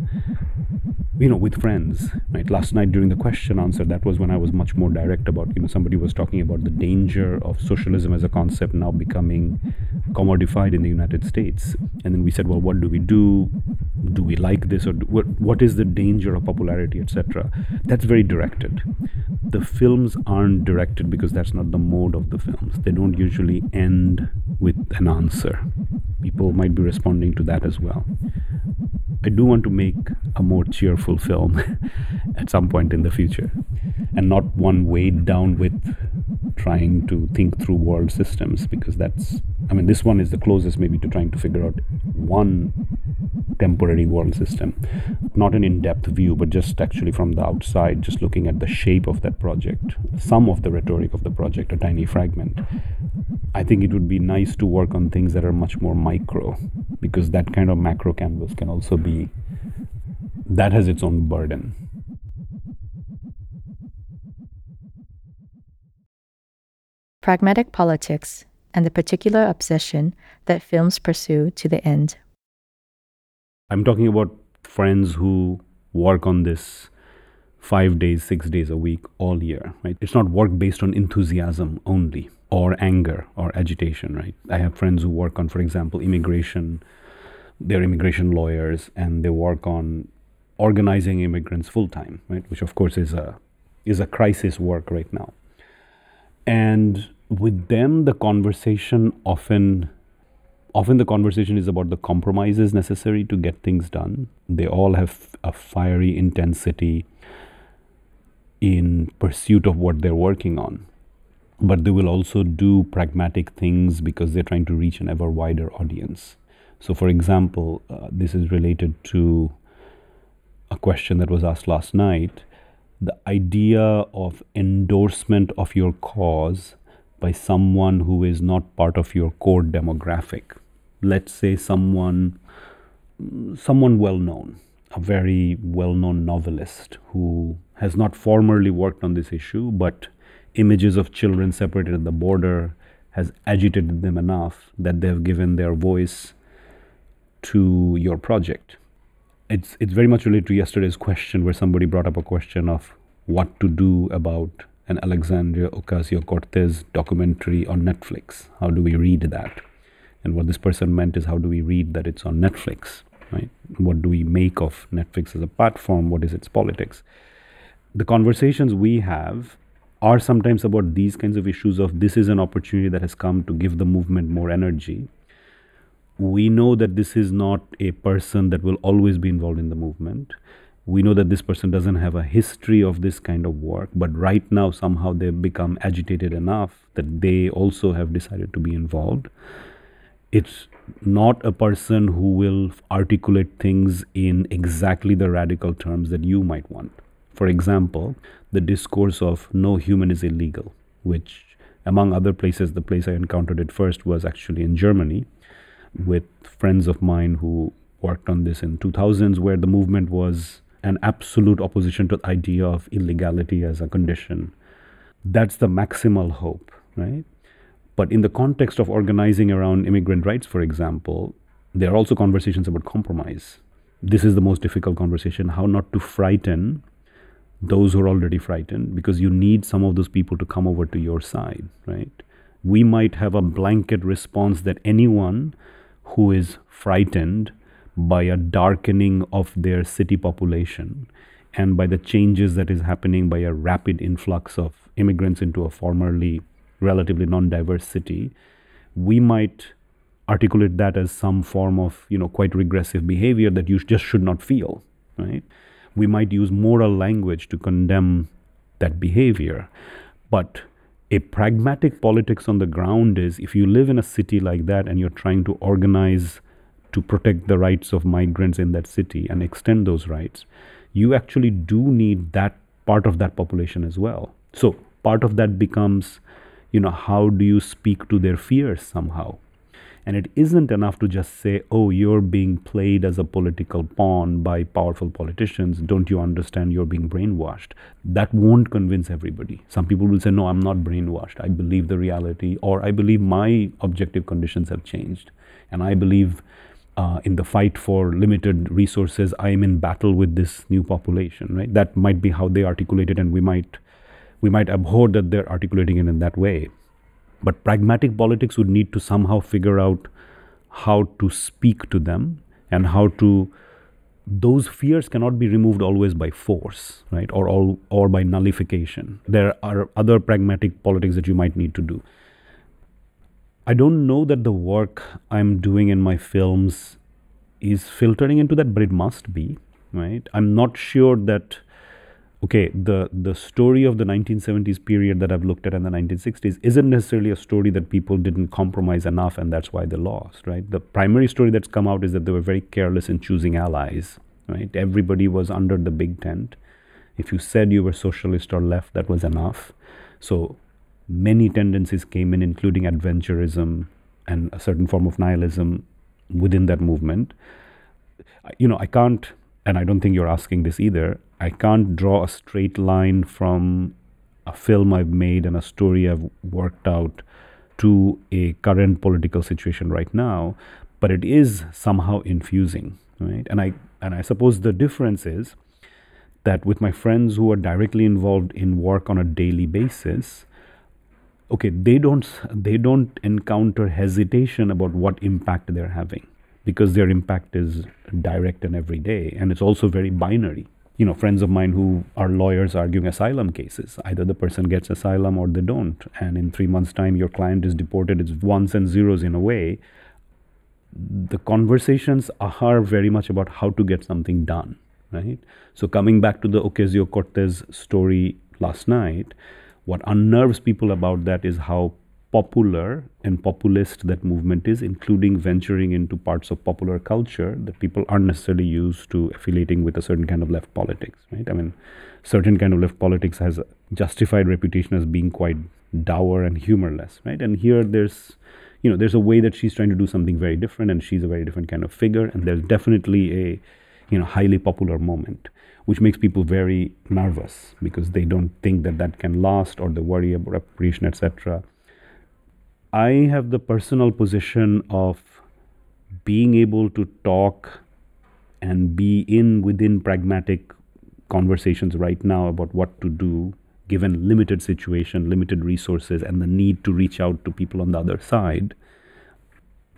you know with friends right? Last night during the question answer that was when i was much more direct about you know somebody was talking about the danger of socialism as a concept now becoming commodified in the united states. And then we said well what do we do? Do we like this or do, what, what is the danger of popularity etc that's very directed. The films aren't directed because that's not the mode of the films. They don't usually end with an answer. People might be responding to that as well I do want to make a more cheerful film at some point in the future. And not one weighed down with trying to think through world systems because that's I mean this one is the closest maybe to trying to figure out one temporary world system. Not an in-depth view but just actually from the outside just looking at the shape of that project some of the rhetoric of the project a tiny fragment I think it would be nice to work on things that are much more micro because that kind of macro canvas can also be, that has its own burden. Pragmatic politics and the particular obsession that films pursue to the end. I'm talking about friends who work on this five days, six days a week, all year, right? It's not work based on enthusiasm only or anger or agitation, right? I have friends who work on, for example, immigration. They're immigration lawyers and they work on organizing immigrants full time, right? Which of course is a is a crisis work right now. And with them, the conversation often often the conversation is about the compromises necessary to get things done. They all have a fiery intensity in pursuit of what they're working on. But they will also do pragmatic things because they're trying to reach an ever wider audience. So, for example, uh, this is related to a question that was asked last night the idea of endorsement of your cause by someone who is not part of your core demographic. Let's say someone someone well known, a very well known novelist who has not formally worked on this issue, but images of children separated at the border has agitated them enough that they have given their voice to your project. It's, it's very much related to yesterday's question, where somebody brought up a question of what to do about an Alexandria Ocasio Cortez documentary on Netflix. How do we read that? And what this person meant is, how do we read that it's on Netflix? Right? What do we make of Netflix as a platform? What is its politics? the conversations we have are sometimes about these kinds of issues of this is an opportunity that has come to give the movement more energy. We know that this is not a person that will always be involved in the movement. We know that this person doesn't have a history of this kind of work but right now somehow they've become agitated enough that they also have decided to be involved. It's not a person who will articulate things in exactly the radical terms that you might want. For example, the discourse of no human is illegal, which, among other places, the place I encountered it first was actually in Germany with friends of mine who worked on this in 2000s, where the movement was an absolute opposition to the idea of illegality as a condition. That's the maximal hope, right? But in the context of organizing around immigrant rights, for example, there are also conversations about compromise. This is the most difficult conversation how not to frighten those who are already frightened because you need some of those people to come over to your side, right? We might have a blanket response that anyone who is frightened by a darkening of their city population and by the changes that is happening by a rapid influx of immigrants into a formerly relatively non-diverse city, we might articulate that as some form of you know quite regressive behavior that you just should not feel, right? We might use moral language to condemn that behavior. But a pragmatic politics on the ground is if you live in a city like that and you're trying to organize to protect the rights of migrants in that city and extend those rights, you actually do need that part of that population as well. So part of that becomes, you know, how do you speak to their fears somehow? And it isn't enough to just say, oh, you're being played as a political pawn by powerful politicians. Don't you understand you're being brainwashed? That won't convince everybody. Some people will say, no, I'm not brainwashed. I believe the reality, or I believe my objective conditions have changed. And I believe uh, in the fight for limited resources, I am in battle with this new population, right? That might be how they articulate it, and we might we might abhor that they're articulating it in that way. But pragmatic politics would need to somehow figure out how to speak to them and how to those fears cannot be removed always by force right? Or all or by nullification. There are other pragmatic politics that you might need to do. I don't know that the work i'm doing in my films is filtering into that but it must be right? I'm not sure that okay, the, the story of the 1970s period that I've looked at in the 1960s isn't necessarily a story that people didn't compromise enough and that's why they lost, right? The primary story that's come out is that they were very careless in choosing allies, right? Everybody was under the big tent. If you said you were socialist or left, that was enough. So many tendencies came in, including adventurism and a certain form of nihilism within that movement. You know, I can't, and I don't think you're asking this either, I can't draw a straight line from a film I've made and a story I've worked out to a current political situation right now, but it is somehow infusing, right? And I and I suppose the difference is that with my friends who are directly involved in work on a daily basis, okay, they don't they don't encounter hesitation about what impact they're having because their impact is direct and everyday, and it's also very binary. You know, friends of mine who are lawyers arguing asylum cases, either the person gets asylum or they don't, and in three months' time, your client is deported. It's ones and zeros in a way. The conversations are very much about how to get something done, right? So coming back to the Ocasio Cortez story last night, what unnerves people about that is how popular and populist that movement is, including venturing into parts of popular culture that people aren't necessarily used to affiliating with a certain kind of left politics, right? I mean, certain kind of left politics has a justified reputation as being quite dour and humorless, right? And here there's, you know, there's a way that she's trying to do something very different, and she's a very different kind of figure, and there's definitely a, you know, highly popular moment which makes people very nervous because they don't think that that can last or they worry about reparation, etc. I have the personal position of being able to talk and be in within pragmatic conversations right now about what to do given limited situation, limited resources, and the need to reach out to people on the other side.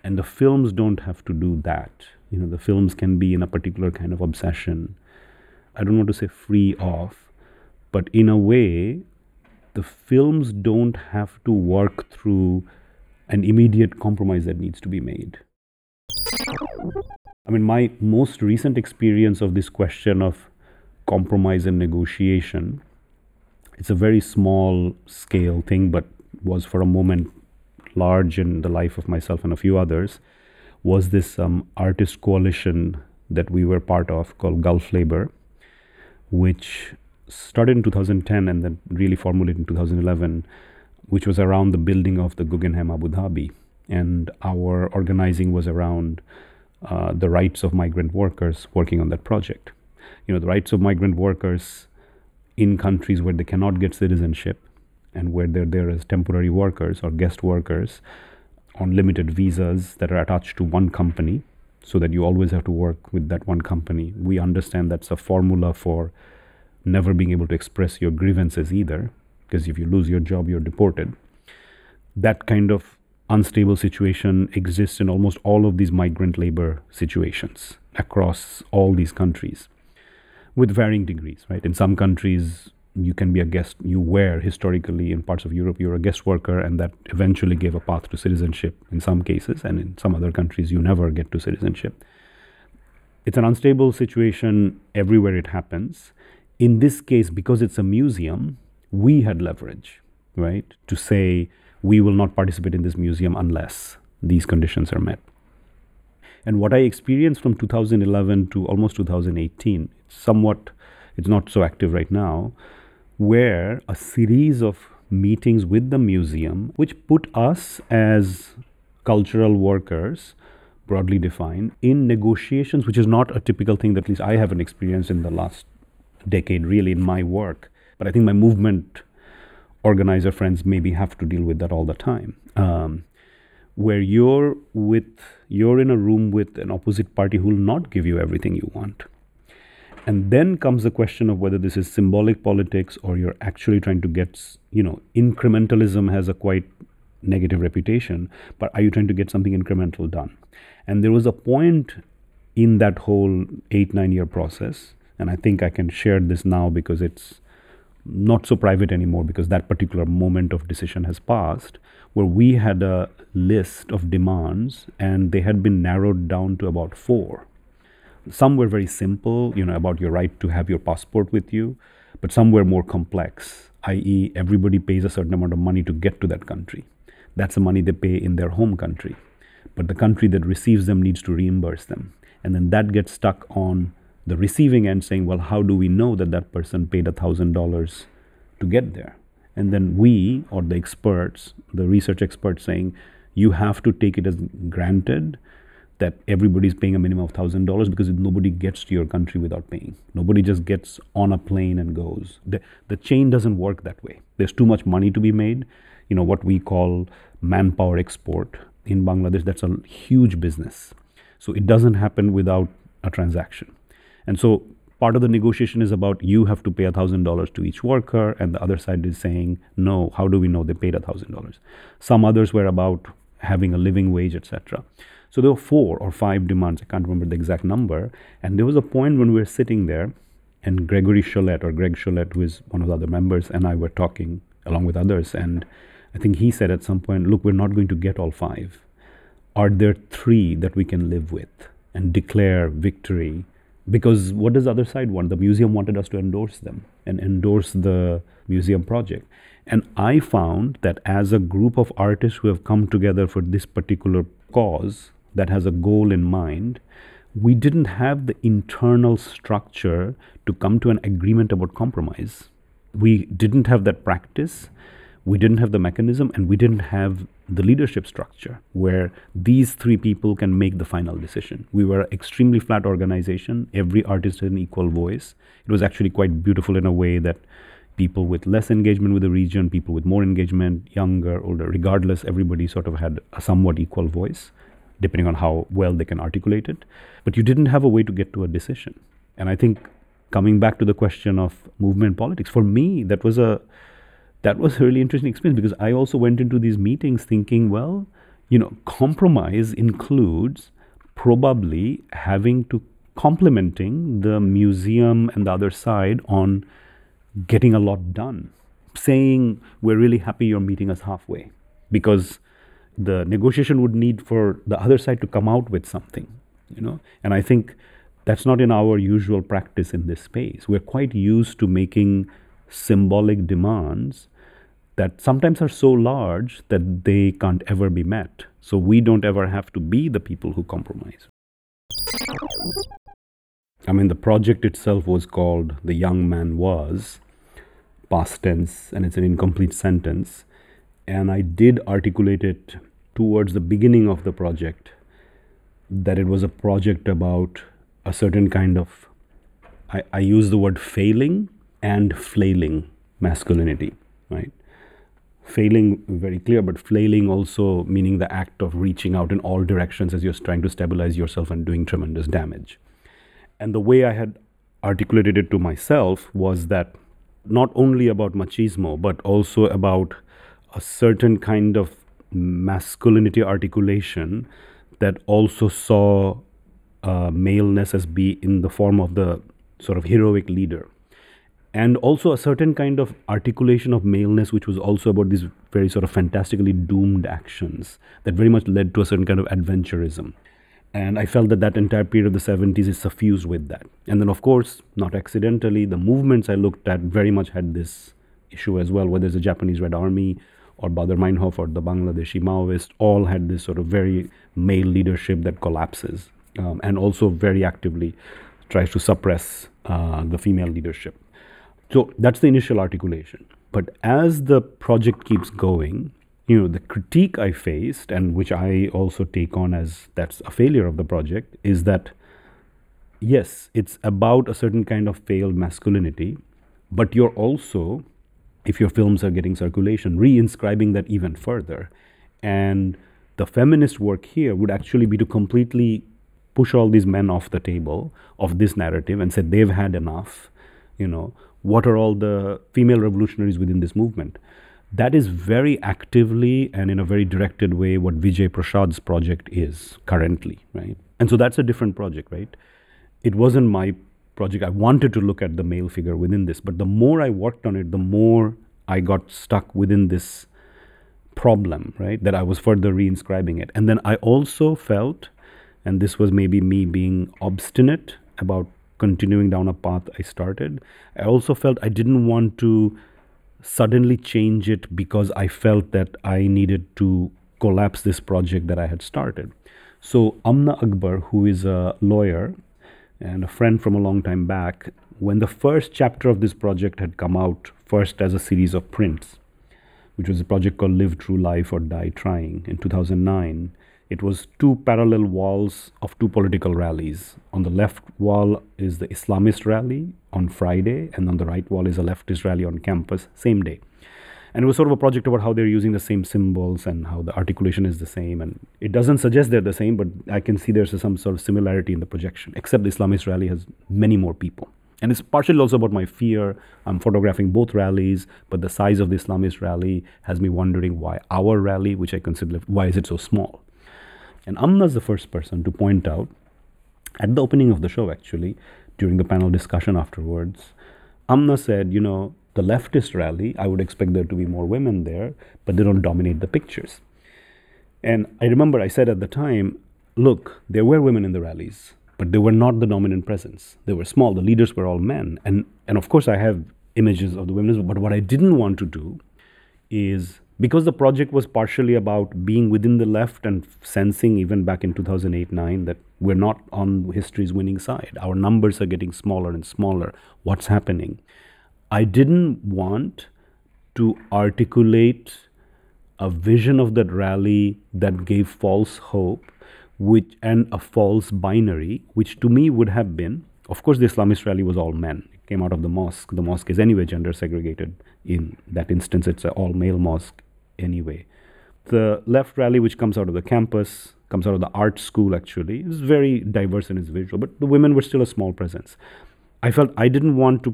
And the films don't have to do that. You know, the films can be in a particular kind of obsession I don't want to say free of, but in a way, the films don't have to work through an immediate compromise that needs to be made. I mean, my most recent experience of this question of compromise and negotiation, it's a very small scale thing, but was for a moment large in the life of myself and a few others, was this um, artist coalition that we were part of called Gulf Labor which started in 2010 and then really formulated in 2011, which was around the building of the Guggenheim Abu Dhabi. And our organizing was around uh, the rights of migrant workers working on that project. You know, the rights of migrant workers in countries where they cannot get citizenship and where they're there as temporary workers or guest workers on limited visas that are attached to one company so that you always have to work with that one company. We understand that's a formula for never being able to express your grievances either, because if you lose your job, you're deported. That kind of unstable situation exists in almost all of these migrant labor situations across all these countries with varying degrees, right? In some countries, you can be a guest you were historically in parts of europe you're a guest worker and that eventually gave a path to citizenship in some cases and in some other countries you never get to citizenship it's an unstable situation everywhere it happens in this case because it's a museum we had leverage right to say we will not participate in this museum unless these conditions are met and what i experienced from 2011 to almost 2018 somewhat it's not so active right now where a series of meetings with the museum, which put us as cultural workers, broadly defined, in negotiations, which is not a typical thing that at least I haven't experienced in the last decade, really, in my work. But I think my movement organizer friends maybe have to deal with that all the time. Um, where you're with you're in a room with an opposite party who will not give you everything you want and then comes the question of whether this is symbolic politics or you're actually trying to get, you know, incrementalism has a quite negative reputation, but are you trying to get something incremental done? And there was a point in that whole eight, nine year process, and I think I can share this now because it's not so private anymore because that particular moment of decision has passed, where we had a list of demands and they had been narrowed down to about four some were very simple, you know, about your right to have your passport with you, but some were more complex, i.e., everybody pays a certain amount of money to get to that country. That's the money they pay in their home country. But the country that receives them needs to reimburse them. And then that gets stuck on the receiving end saying, well, how do we know that that person paid $1,000 to get there? and then we or the experts, the research experts saying you have to take it as granted that everybody's paying a minimum of thousand dollars because nobody gets to your country without paying. Nobody just gets on a plane and goes. The, the chain doesn't work that way. There's too much money to be made. You know what we call manpower export in Bangladesh. That's a huge business. So it doesn't happen without a transaction. And so part of the negotiation is about you have to pay $1,000 to each worker, and the other side is saying, no, how do we know they paid $1,000? Some others were about having a living wage, etc. So there were four or five demands. I can't remember the exact number. And there was a point when we were sitting there, and Gregory Sholette, or Greg Sholette, who is one of the other members, and I were talking along with others. And I think he said at some point, look, we're not going to get all five. Are there three that we can live with and declare victory? Because what does the other side want? The museum wanted us to endorse them and endorse the museum project. And I found that as a group of artists who have come together for this particular cause that has a goal in mind, we didn't have the internal structure to come to an agreement about compromise. We didn't have that practice, we didn't have the mechanism, and we didn't have the leadership structure where these three people can make the final decision. We were an extremely flat organization, every artist had an equal voice. It was actually quite beautiful in a way that people with less engagement with the region, people with more engagement, younger, older, regardless, everybody sort of had a somewhat equal voice, depending on how well they can articulate it. But you didn't have a way to get to a decision. And I think coming back to the question of movement politics, for me, that was a that was a really interesting experience because I also went into these meetings thinking, well, you know, compromise includes probably having to complementing the museum and the other side on getting a lot done, saying, We're really happy you're meeting us halfway, because the negotiation would need for the other side to come out with something, you know. And I think that's not in our usual practice in this space. We're quite used to making symbolic demands that sometimes are so large that they can't ever be met. So we don't ever have to be the people who compromise. I mean, the project itself was called The Young Man Was, past tense and it's an incomplete sentence. And I did articulate it towards the beginning of the project that it was a project about a certain kind of, I, I use the word failing and flailing masculinity, right? Failing, very clear, but flailing also meaning the act of reaching out in all directions as you're trying to stabilize yourself and doing tremendous damage. And the way I had articulated it to myself was that not only about machismo, but also about a certain kind of masculinity articulation that also saw uh, maleness as be in the form of the sort of heroic leader. And also a certain kind of articulation of maleness, which was also about these very sort of fantastically doomed actions that very much led to a certain kind of adventurism. And I felt that that entire period of the 70s is suffused with that. And then, of course, not accidentally, the movements I looked at very much had this issue as well, whether it's the Japanese Red Army or Baader Meinhof or the Bangladeshi Maoists, all had this sort of very male leadership that collapses um, and also very actively tries to suppress uh, the female leadership. So that's the initial articulation. But as the project keeps going, you know the critique i faced and which i also take on as that's a failure of the project is that yes it's about a certain kind of failed masculinity but you're also if your films are getting circulation reinscribing that even further and the feminist work here would actually be to completely push all these men off the table of this narrative and say they've had enough you know what are all the female revolutionaries within this movement that is very actively and in a very directed way what Vijay Prashad's project is currently, right? And so that's a different project, right? It wasn't my project. I wanted to look at the male figure within this, but the more I worked on it, the more I got stuck within this problem, right? That I was further reinscribing it. And then I also felt, and this was maybe me being obstinate about continuing down a path I started, I also felt I didn't want to suddenly change it because I felt that I needed to collapse this project that I had started. So, Amna Akbar, who is a lawyer and a friend from a long time back, when the first chapter of this project had come out, first as a series of prints, which was a project called Live True Life or Die Trying in 2009. It was two parallel walls of two political rallies. On the left wall is the Islamist rally on Friday, and on the right wall is a leftist rally on campus, same day. And it was sort of a project about how they're using the same symbols and how the articulation is the same. And it doesn't suggest they're the same, but I can see there's some sort of similarity in the projection, except the Islamist rally has many more people. And it's partially also about my fear. I'm photographing both rallies, but the size of the Islamist rally has me wondering why our rally, which I consider, why is it so small? And Amna is the first person to point out at the opening of the show, actually, during the panel discussion afterwards. Amna said, you know, the leftist rally, I would expect there to be more women there, but they don't dominate the pictures. And I remember I said at the time, look, there were women in the rallies, but they were not the dominant presence. They were small. The leaders were all men. And, and of course, I have images of the women. But what I didn't want to do is because the project was partially about being within the left and sensing, even back in 2008 9, that we're not on history's winning side. Our numbers are getting smaller and smaller. What's happening? I didn't want to articulate a vision of that rally that gave false hope which and a false binary which to me would have been of course the islamist rally was all men it came out of the mosque the mosque is anyway gender segregated in that instance it's an all male mosque anyway the left rally which comes out of the campus comes out of the art school actually is very diverse in its visual but the women were still a small presence i felt i didn't want to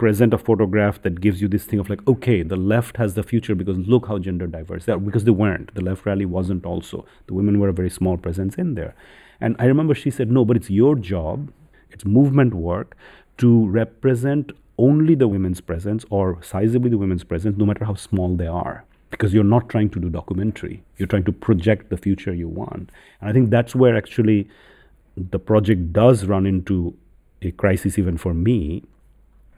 present a photograph that gives you this thing of like, okay, the left has the future because look how gender diverse they are. Because they weren't. The left rally wasn't also. The women were a very small presence in there. And I remember she said, no, but it's your job, it's movement work to represent only the women's presence or sizably the women's presence, no matter how small they are. Because you're not trying to do documentary, you're trying to project the future you want. And I think that's where actually the project does run into a crisis, even for me,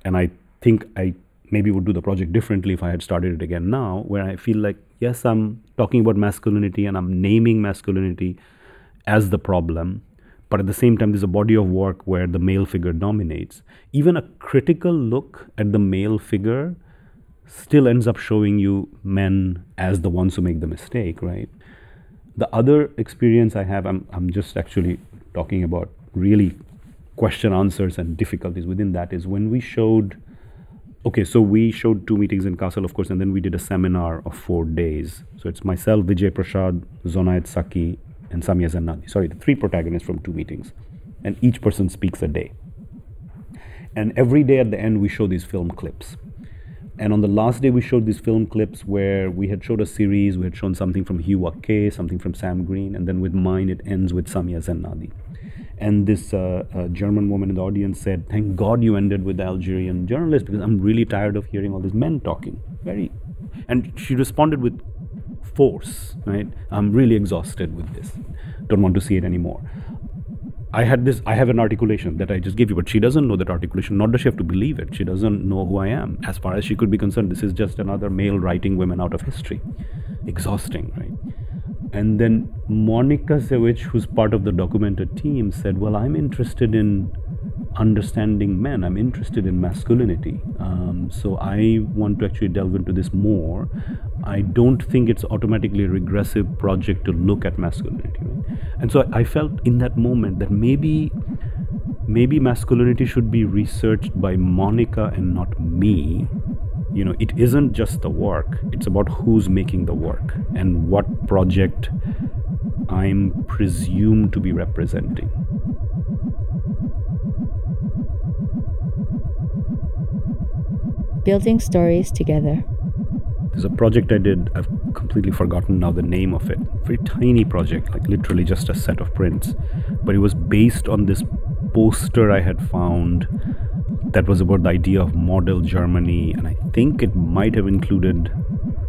and I think I maybe would do the project differently if I had started it again now, where I feel like, yes, I'm talking about masculinity and I'm naming masculinity as the problem, but at the same time, there's a body of work where the male figure dominates. Even a critical look at the male figure still ends up showing you men as the ones who make the mistake, right? The other experience I have, I'm, I'm just actually talking about really question answers and difficulties within that is when we showed okay so we showed two meetings in kassel of course and then we did a seminar of four days so it's myself vijay prashad zonayed saki and samia zennadi sorry the three protagonists from two meetings. And each person speaks a day. And every day at the end we show these film clips. And on the last day we showed these film clips where we had showed a series we had shown something from Hiwa K, something from Sam Green and then with mine it ends with Samia Zennadi and this uh, uh, German woman in the audience said, "Thank God you ended with the Algerian journalist because I'm really tired of hearing all these men talking." Very, and she responded with force. Right? I'm really exhausted with this. Don't want to see it anymore. I had this. I have an articulation that I just gave you, but she doesn't know that articulation. Nor does she have to believe it. She doesn't know who I am. As far as she could be concerned, this is just another male writing women out of history. Exhausting, right? And then Monika Szewczyk, who's part of the documenta team, said, Well, I'm interested in understanding men. I'm interested in masculinity. Um, so I want to actually delve into this more. I don't think it's automatically a regressive project to look at masculinity. And so I felt in that moment that maybe maybe masculinity should be researched by Monica and not me you know it isn't just the work it's about who's making the work and what project i'm presumed to be representing building stories together. There's a project i did i've completely forgotten now the name of it. Very tiny project like literally just a set of prints. But it was based on this poster i had found that was about the idea of model Germany, and I think it might have included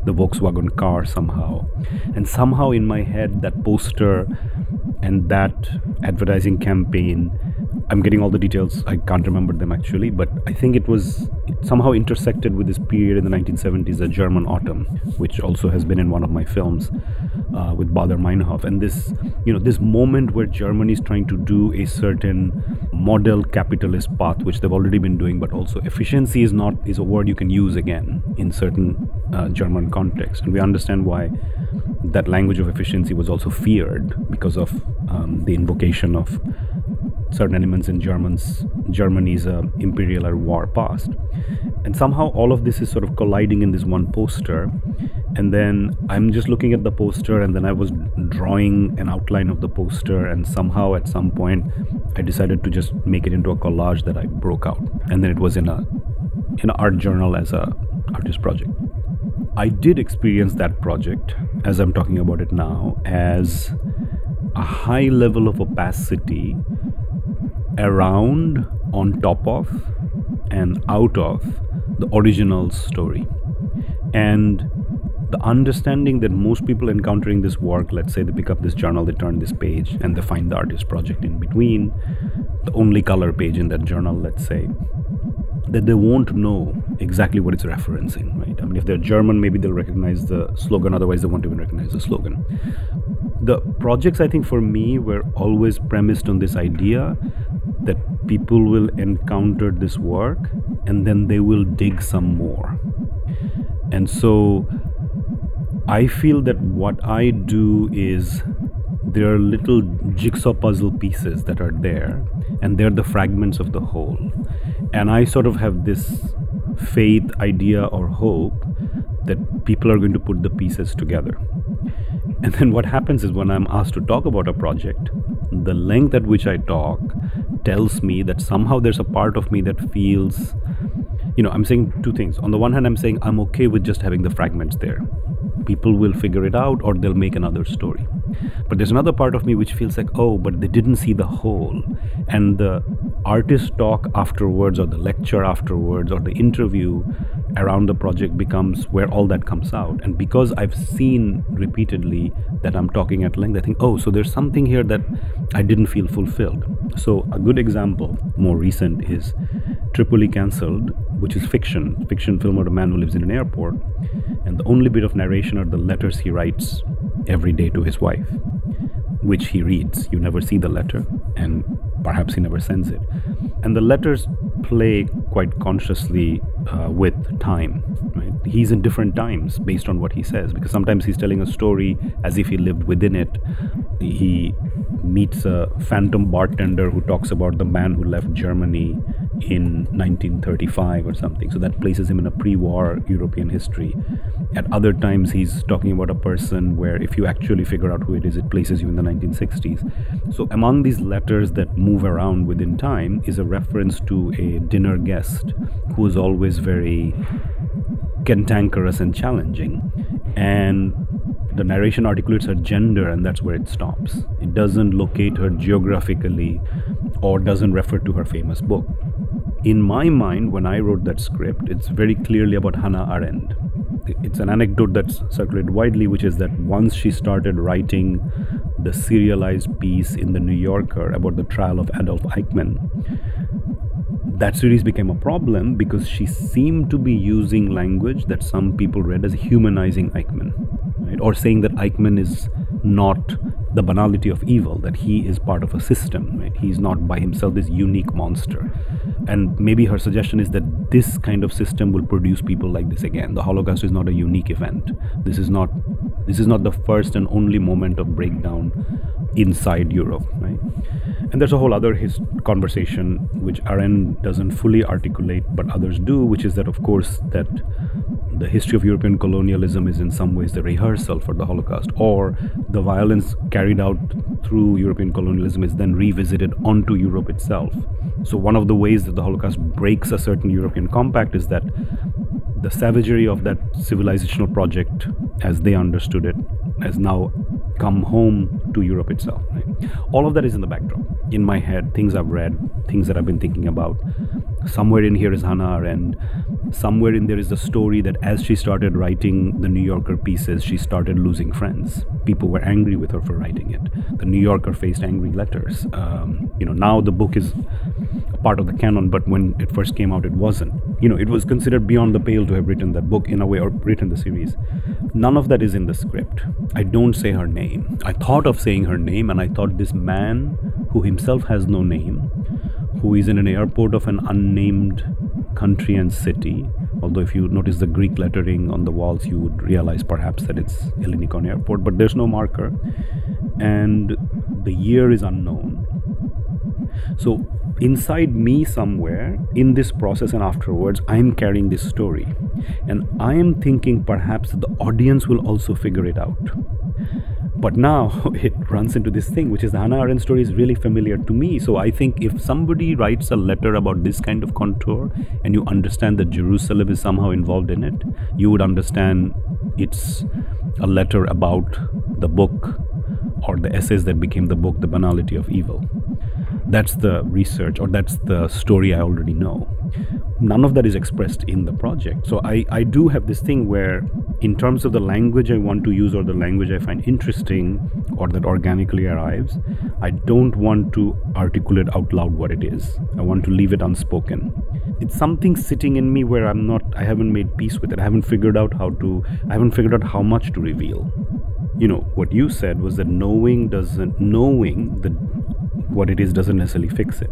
the Volkswagen car somehow. And somehow in my head, that poster and that advertising campaign I'm getting all the details. I can't remember them actually, but I think it was it somehow intersected with this period in the 1970s, the German Autumn, which also has been in one of my films uh, with Baader Meinhof. And this, you know, this moment where Germany is trying to do a certain model capitalist path, which they've already been doing, but also efficiency is not is a word you can use again in certain uh, German context, and we understand why that language of efficiency was also feared because of um, the invocation of certain elements in German's Germany's uh, imperial or war past. And somehow all of this is sort of colliding in this one poster. And then I'm just looking at the poster, and then I was drawing an outline of the poster, and somehow at some point I decided to just make it into a collage that I broke out, and then it was in a in an art journal as a artist project. I did experience that project, as I'm talking about it now, as a high level of opacity around, on top of, and out of the original story. And the understanding that most people encountering this work, let's say they pick up this journal, they turn this page, and they find the artist project in between, the only color page in that journal, let's say, that they won't know exactly what it's referencing, right? I mean, if they're German, maybe they'll recognize the slogan, otherwise, they won't even recognize the slogan. The projects, I think, for me, were always premised on this idea that people will encounter this work and then they will dig some more. And so I feel that what I do is there are little jigsaw puzzle pieces that are there, and they're the fragments of the whole. And I sort of have this faith, idea, or hope that people are going to put the pieces together. And then what happens is when I'm asked to talk about a project, the length at which I talk tells me that somehow there's a part of me that feels, you know, I'm saying two things. On the one hand, I'm saying I'm okay with just having the fragments there. People will figure it out or they'll make another story. But there's another part of me which feels like, oh, but they didn't see the whole. And the artist talk afterwards, or the lecture afterwards, or the interview around the project becomes where all that comes out. And because I've seen repeatedly that I'm talking at length, I think, oh, so there's something here that I didn't feel fulfilled. So, a good example, more recent, is Tripoli Cancelled, which is fiction, fiction film about a man who lives in an airport. And the only bit of narration are the letters he writes every day to his wife, which he reads. You never see the letter, and perhaps he never sends it. And the letters play quite consciously uh, with time. Right? He's in different times based on what he says, because sometimes he's telling a story as if he lived within it. He meets a phantom bartender who talks about the man who left Germany in 1935 or something. So that places him in a pre war European history. At other times, he's talking about a person where, if you actually figure out who it is, it places you in the 1960s. So, among these letters that move around within time is a reference to a dinner guest who is always very cantankerous and challenging. And the narration articulates her gender, and that's where it stops. It doesn't locate her geographically or doesn't refer to her famous book. In my mind, when I wrote that script, it's very clearly about Hannah Arendt. It's an anecdote that's circulated widely, which is that once she started writing the serialized piece in The New Yorker about the trial of Adolf Eichmann, that series became a problem because she seemed to be using language that some people read as humanizing Eichmann, right? or saying that Eichmann is not the banality of evil, that he is part of a system, right? He's not by himself this unique monster. And maybe her suggestion is that this kind of system will produce people like this again. The Holocaust is not a unique event. This is not this is not the first and only moment of breakdown inside Europe, right? And there's a whole other his conversation which Arendt doesn't fully articulate, but others do, which is that of course that the history of European colonialism is in some ways the rehearsal for the Holocaust, or the violence carried out through European colonialism is then revisited onto Europe itself. So, one of the ways that the Holocaust breaks a certain European compact is that the savagery of that civilizational project, as they understood it, has now come home to Europe itself. Right? All of that is in the backdrop. In my head, things I've read, things that I've been thinking about. Somewhere in here is Hannah Arendt Somewhere in there is the story that as she started writing the New Yorker pieces, she started losing friends. people were angry with her for writing it. The New Yorker faced angry letters. Um, you know, now the book is a part of the canon, but when it first came out, it wasn't. You know, it was considered beyond the pale to have written that book in a way or written the series. None of that is in the script. I don't say her name. I thought of saying her name, and I thought this man who himself has no name, who is in an airport of an unnamed country and city. Although, if you notice the Greek lettering on the walls, you would realize perhaps that it's Ellinikon Airport, but there's no marker. And the year is unknown. So, inside me, somewhere in this process and afterwards, I'm carrying this story. And I am thinking perhaps the audience will also figure it out. But now it runs into this thing, which is the Hannah Arendt story is really familiar to me. So I think if somebody writes a letter about this kind of contour and you understand that Jerusalem is somehow involved in it, you would understand it's a letter about the book or the essays that became the book, The Banality of Evil. That's the research or that's the story I already know. None of that is expressed in the project. So I, I do have this thing where, in terms of the language I want to use or the language I find interesting or that organically arrives, I don't want to articulate out loud what it is. I want to leave it unspoken. It's something sitting in me where I'm not, I haven't made peace with it. I haven't figured out how to, I haven't figured out how much to reveal you know what you said was that knowing doesn't knowing the what it is doesn't necessarily fix it.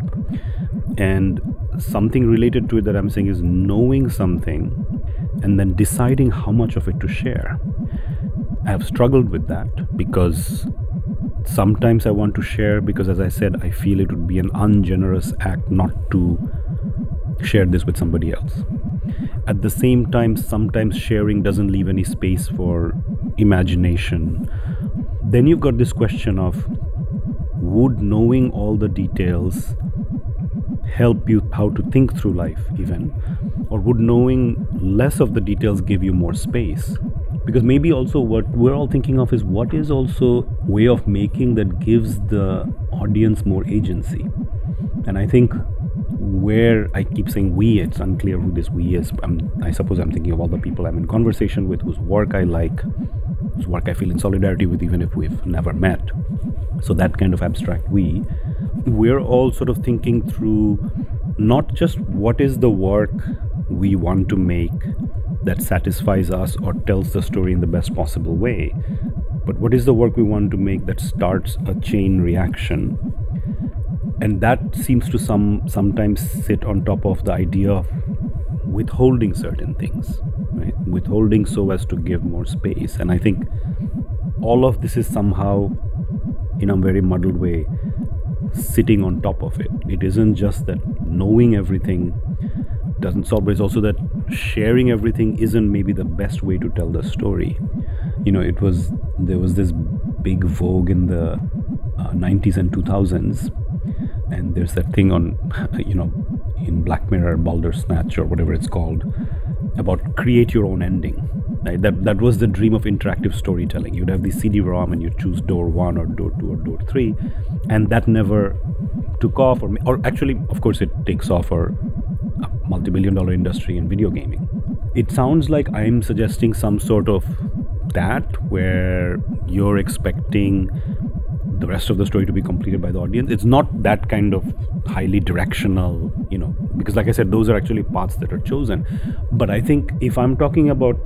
And something related to it that I'm saying is knowing something and then deciding how much of it to share. I have struggled with that because sometimes I want to share because, as I said, I feel it would be an ungenerous act not to share this with somebody else. At the same time, sometimes sharing doesn't leave any space for imagination. Then you've got this question of would knowing all the details help you how to think through life even? Or would knowing less of the details give you more space? Because maybe also what we're all thinking of is what is also way of making that gives the audience more agency. And i think where i keep saying we it's unclear who this we is. I'm, i suppose i'm thinking of all the people i'm in conversation with whose work i like work i feel in solidarity with even if we've never met. So that kind of abstract we we're all sort of thinking through not just what is the work we want to make that satisfies us or tells the story in the best possible way but what is the work we want to make that starts a chain reaction. And that seems to some sometimes sit on top of the idea of withholding certain things right withholding so as to give more space and i think all of this is somehow in a very muddled way sitting on top of it. It isn't just that knowing everything doesn't solve, but it's also that sharing everything isn't maybe the best way to tell the story. You know, it was there was this big vogue in the uh, 90s and 2000s, and there's that thing on, you know, in Black Mirror, Bandersnatch or whatever it's called, about create your own ending Right? That that was the dream of interactive storytelling. You'd have the CD-ROM and you choose door one or door two or door three, and that never took off. Or or actually, of course, it takes off for a multi-billion-dollar industry in video gaming. It sounds like I'm suggesting some sort of that where you're expecting the rest of the story to be completed by the audience. It's not that kind of highly directional, you know, because like I said, those are actually paths that are chosen. But I think if I'm talking about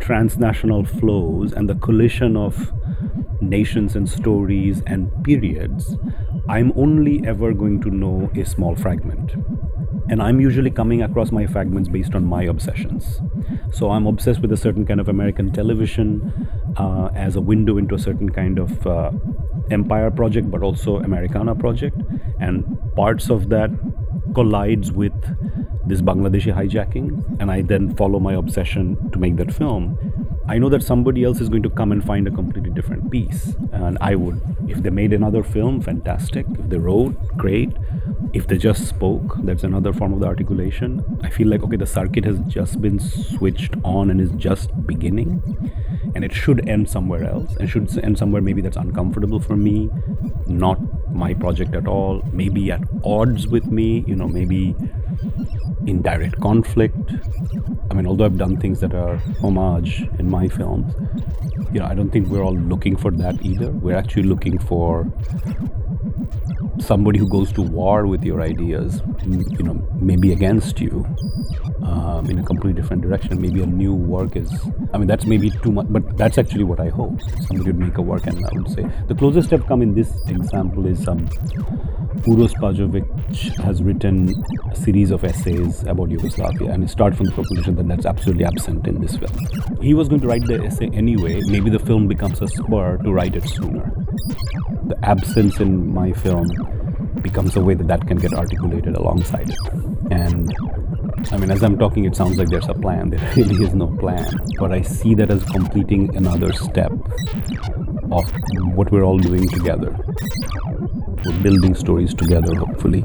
transnational flows and the collision of nations and stories and periods, I'm only ever going to know a small fragment. And I'm usually coming across my fragments based on my obsessions. So I'm obsessed with a certain kind of American television uh, as a window into a certain kind of uh, empire project, but also Americana project. And parts of that collides with this Bangladeshi hijacking, and I then follow my obsession to make that film. I know that somebody else is going to come and find a completely different piece. And I would, if they made another film, fantastic. If they wrote, great. If they just spoke, that's another form of the articulation. I feel like, okay, the circuit has just been switched on and is just beginning. And it should end somewhere else. And should end somewhere maybe that's uncomfortable for me, not my project at all, maybe at odds with me, you know, maybe in direct conflict. I mean, although I've done things that are homage in my films, you know, I don't think we're all looking for that either. We're actually looking for somebody who goes to war with your ideas, you know, maybe against you, um, in a completely different direction. Maybe a new work is, I mean, that's maybe too much, but that's actually what I hope. Somebody would make a work, and I would say the closest I've come in this example is um, Uros Pajovic has written a series of essays about Yugoslavia, and it starts from the proposition that that's absolutely absent in this film. He was going to write the essay anyway. Maybe the film becomes a spur to write it sooner. The absence in my film becomes a way that that can get articulated alongside it. And I mean, as I'm talking, it sounds like there's a plan. There really is no plan. But I see that as completing another step of what we're all doing together. We're building stories together, hopefully.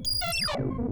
you.